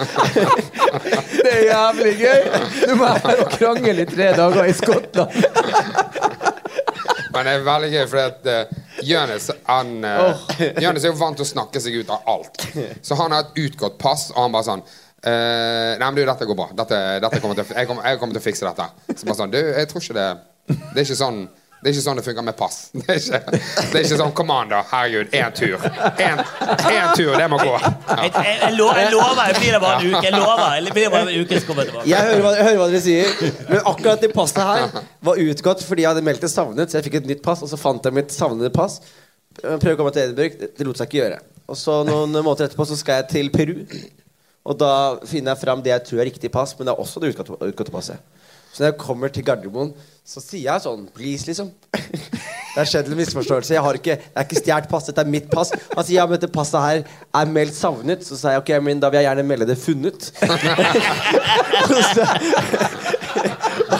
Det er jævlig gøy! Du må være og krangle i tre dager i Skottland. Men det er veldig gøy, fordi at uh, Jonis han, uh, Jonis er jo vant til å snakke seg ut av alt. Så han har et utgått pass, og han bare sånn uh, Nei, men du, dette går bra. Dette, dette kommer til, jeg, kommer, jeg kommer til å fikse dette. Så bare sånn Du, jeg tror ikke det Det er ikke sånn det er ikke sånn det funker med pass. Det er ikke, det er ikke sånn Kom an, da. Herregud. Én tur. Én tur, det må gå. Ja. Jeg, jeg, jeg, lo- jeg lover, jeg blir det bare en uke. Jeg lover. Det blir bare en uke, så kommer jeg tilbake. Jeg hører hva, jeg hører hva dere sier, men akkurat det passet her var utgått fordi jeg hadde meldt det savnet. Så jeg fikk et nytt pass, og så fant jeg mitt savnede pass. Prøvde å komme til Edinburgh. Det lot seg ikke gjøre. Og så noen måneder etterpå så skal jeg til Peru. Og da finner jeg fram det jeg tror er riktig pass, men det er også det utgåtte passet. Så når jeg kommer til Gardermoen, så sier jeg sånn Please, liksom. Det har skjedd en misforståelse. Jeg har ikke, jeg ikke stjålet pass, dette er mitt pass. Han sier ja, men dette passet her er meldt savnet. Så sa jeg ok, men da vil jeg gjerne melde det funnet.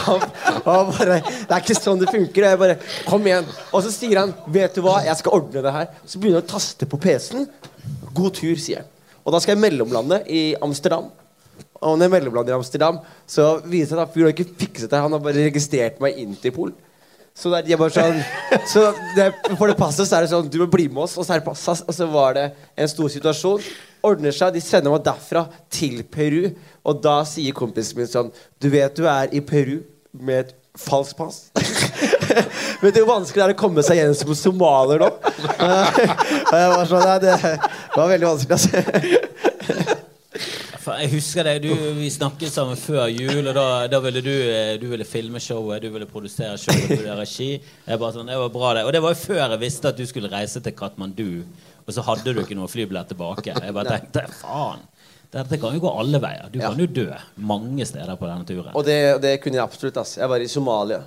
Han, han bare Det er ikke sånn det funker. Og jeg bare Kom igjen. Og så sier han Vet du hva, jeg skal ordne det her. Så begynner han å taste på PC-en. God tur, sier han. Og da skal jeg mellomlande i Amsterdam. Og når jeg mellomlander i Amsterdam, så viser det seg at fyren har ikke fikset det. Han har bare registrert meg i Interpol. Så det er, de bare sånn Så det, For det passet så er det sånn Du må bli med oss. Og så det og så var det en stor situasjon. Ordner seg. De sender meg derfra til Peru. Og da sier kompisen min sånn Du vet du er i Peru med et falskt pass? Vet du hvor vanskelig det er å komme seg gjennom som somalier nå? Og jeg var sånn Nei, det var veldig vanskelig, altså. Jeg husker det, du, Vi snakket sammen før jul, og da, da ville du, eh, du ville filme showet, du ville produsere showet, du ville regi. Jeg bare sånn, det var bra det. Og det var jo før jeg visste at du skulle reise til Katmandu, og så hadde du ikke noe flybillett tilbake. Jeg bare tenkte faen, dette kan jo gå alle veier. Du kan jo dø mange steder på denne turen. Og det, det kunne jeg absolutt. ass Jeg var i Somalia.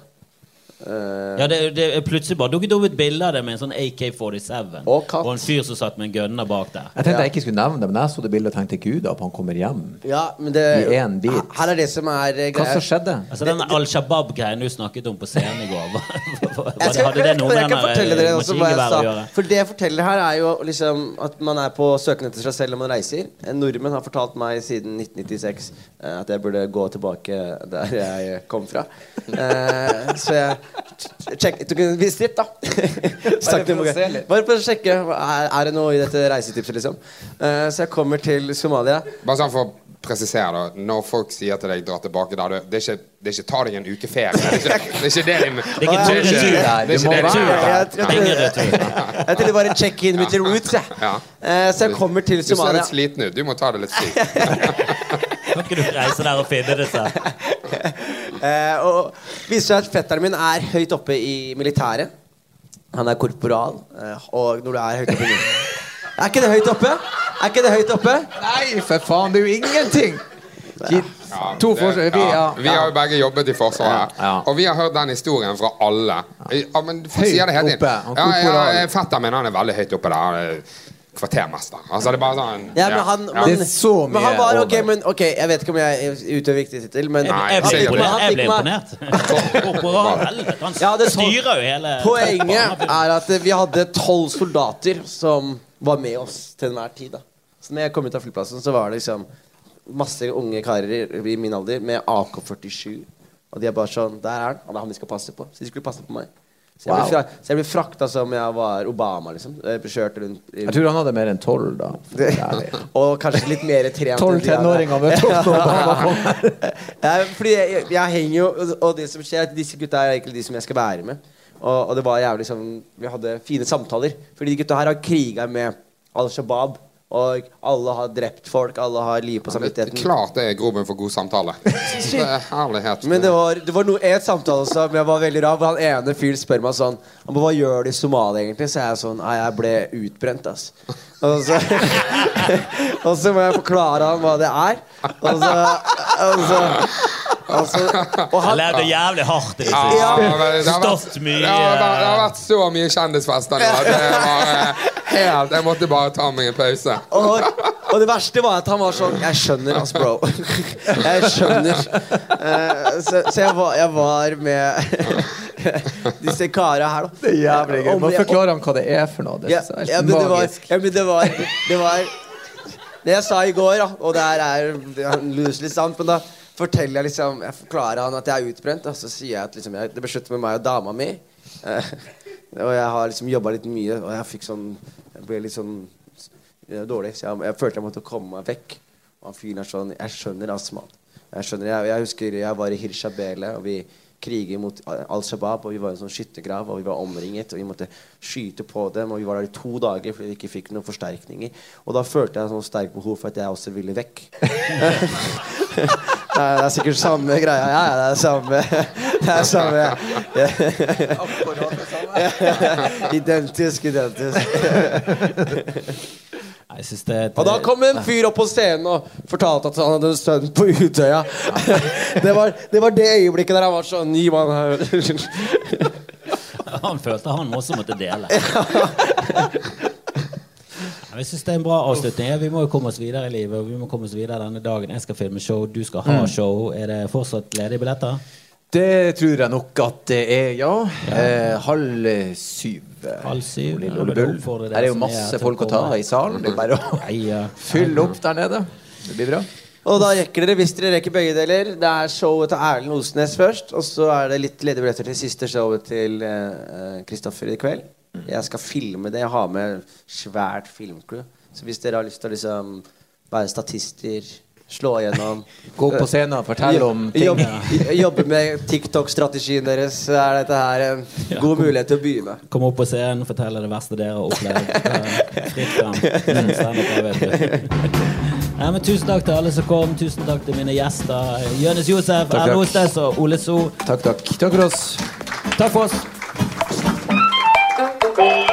Eh, Ja, det, det Plutselig bare dukket opp et bilde av det med en sånn AK-47 Og og, en fyr som satt med en gunner bak der. Jeg tenkte Ja. jeg ikke skulle nevne det, men jeg så det bildet og tenkte gud, da, han kommer hjem. ja, men det I en bit. Her er det som er eh, Hva som skjedde? Altså Den Al Shabaab-greien du snakket om på scenen i går, Jeg, skal, hadde det noe jeg med kan fortelle dere den også hva jeg maskingeværet sa. å gjøre? For det jeg forteller her, er jo liksom at man er på søken etter seg selv når man reiser. En nordmenn har fortalt meg siden 1996 eh, at jeg burde gå tilbake der jeg kom fra. Uh, så jeg en visitt, da. Bare for å se. Bare for å sjekke. Er, er det noe i dette reisetipset, liksom? Eh, så jeg kommer til Somalia. Bare sånn for presisere, da. Når folk sier til deg 'dra tilbake', da, det, er ikke, det er ikke 'ta deg en uke ferie'. Det er ikke det, er ikke det de Det er ikke tur der. Det må være-. Jeg, jeg, jeg, Ingen jeg, retur. jeg tenkte bare check in with the roots, jeg. Ja. Eh, så jeg kommer til Somalia. Du ser litt sliten ut. Du må ta det litt fri. Kan ikke du reise der og finne det selv? Eh, og viser seg at fetteren min er høyt oppe i militæret. Han er korporal. Eh, og når du er høyt oppe i Er ikke det høyt oppe? Er ikke det høyt oppe? Nei, for faen, det er jo ingenting! De, Ja, to det- vi, ja. Vi har jo begge jobbet i Forsvaret. Ja, ja. Og vi har hørt den historien fra alle. Ja, men Høyt det oppe, Ja, ja. Fetteren min han er veldig høyt oppe der. Er Kvartermester. Altså, det er bare sånn Ja, men han, ja. man, Det er så men han mye var, ok, men, ok, Jeg vet ikke om jeg utøver viktig tittel, men Nei, jeg, ble. Jeg ble imponert. Han Ja, det styrer jo hele Poenget er at vi hadde tolv soldater som var med oss til enhver tid. da Så når jeg kom ut av flyplassen, så var det liksom masse unge karer i min alder med AK-47. Og de er bare sånn Der er han. Han er han vi skal passe på. Så de skulle passe på meg. Så jeg ble, fra, ble frakta som jeg var Obama, liksom. Kjørt rundt i, Jeg tror han hadde mer enn tolv, da. Og kanskje litt mer trent. Tolv tenåringer med topp Ja, fordi jeg, jeg, jeg henger jo Og det som skjer, er at disse gutta er egentlig de som jeg skal være med. Og, og det var jævlig sånn Vi hadde fine samtaler. Fordi de gutta her har kriga med Al Shabaab. Og alle har drept folk. Alle har liv på samvittigheten. klart det er grobunn for god samtale. Det herlighet. Men det var, det var noe, et samtale som jeg var veldig rar. Han ene fyren spør meg sånn han Hva gjør du i Somalia, egentlig? Så er jeg sånn Nei, jeg ble utbrent, ass. Og så, Og så må jeg forklare han hva det er. Og så, og så, og så Jeg han, levde jævlig hardt i det Ja, siste. det har vært- Stått mye Ja, det har- det har vært så mye kjendisfester nå. at Det var eh, helt Jeg måtte bare ta meg en pause. og, og det verste var at han var sånn Jeg skjønner, ass, bro. Jeg skjønner. Eh, så så jeg, var, jeg var med disse kara her, da. Det er jævlig gøy. Jeg- forklare han hva det er for noe. Det Ja, ja, men det var, magisk. ja, men det var Det var Det jeg sa i går, da, og det her er er loosely sant, men da forteller jeg liksom Jeg forklarer han at jeg er utbrent, og så sier jeg at liksom, jeg, det ble slutt med meg og dama mi. Eh, og jeg har liksom jobba litt mye, og jeg fikk sånn Jeg ble litt sånn eh, dårlig, så jeg, jeg følte jeg måtte komme meg vekk. Og han fyren er sånn Jeg skjønner, ass. Jeg skjønner, jeg, jeg husker jeg var i Hirshabele, og vi kriger mot Al Shabaab. Og vi var i en sånn skyttergrav, og vi var omringet, og vi måtte skyte på dem. Og vi var der i to dager fordi vi ikke fikk noen forsterkninger. Og da følte jeg sånn sterkt behov for at jeg også ville vekk. Det er sikkert samme greia. Ja, ja, det er samme Det er samme. identisk, identisk. Nei, Jeg synes det er Og da kom en fyr opp på scenen og fortalte at han hadde en sønn på Utøya. Det var det, var det øyeblikket der han var sånn Gi meg her. Han følte han også måtte dele. Ja, Jeg synes det er en bra avslutning. Vi må jo komme oss videre i livet. Og vi må komme oss videre denne dagen. Jeg skal filme show, du skal ha show. Er det fortsatt ledige billetter? Det tror jeg nok at det er, ja. Eh, halv syv. eh, Halv syv, Lille ja, Ole Bull. oppfordrer Her er jo er masse folk å ta i salen. Det er bare å ja. fylle opp der nede. Det blir bra. Og da rekker dere, hvis dere rekker begge deler Det er showet til Erlend Osnes først. Og så er det litt ledige billetter til siste showet til Kristoffer Kristoffer i kveld. Jeg skal filme det. Jeg har med svært filmcrew. Så hvis dere har lyst til å liksom være statister, slå igjennom Gå på scenen og fortelle om ting. Jobbe, jobbe med TikTok-strategien deres, så er dette her en god mulighet til å begynne. Kom opp på scenen, fortell det verste dere har opplevd. Ja, Fritt fram. Mm, tusen takk til alle som kom. Tusen takk til mine gjester. Jonis Josef, Takk, Erlend. Ostes og Ole So. Takk, takk. Takk for oss. Takk for oss. Cool.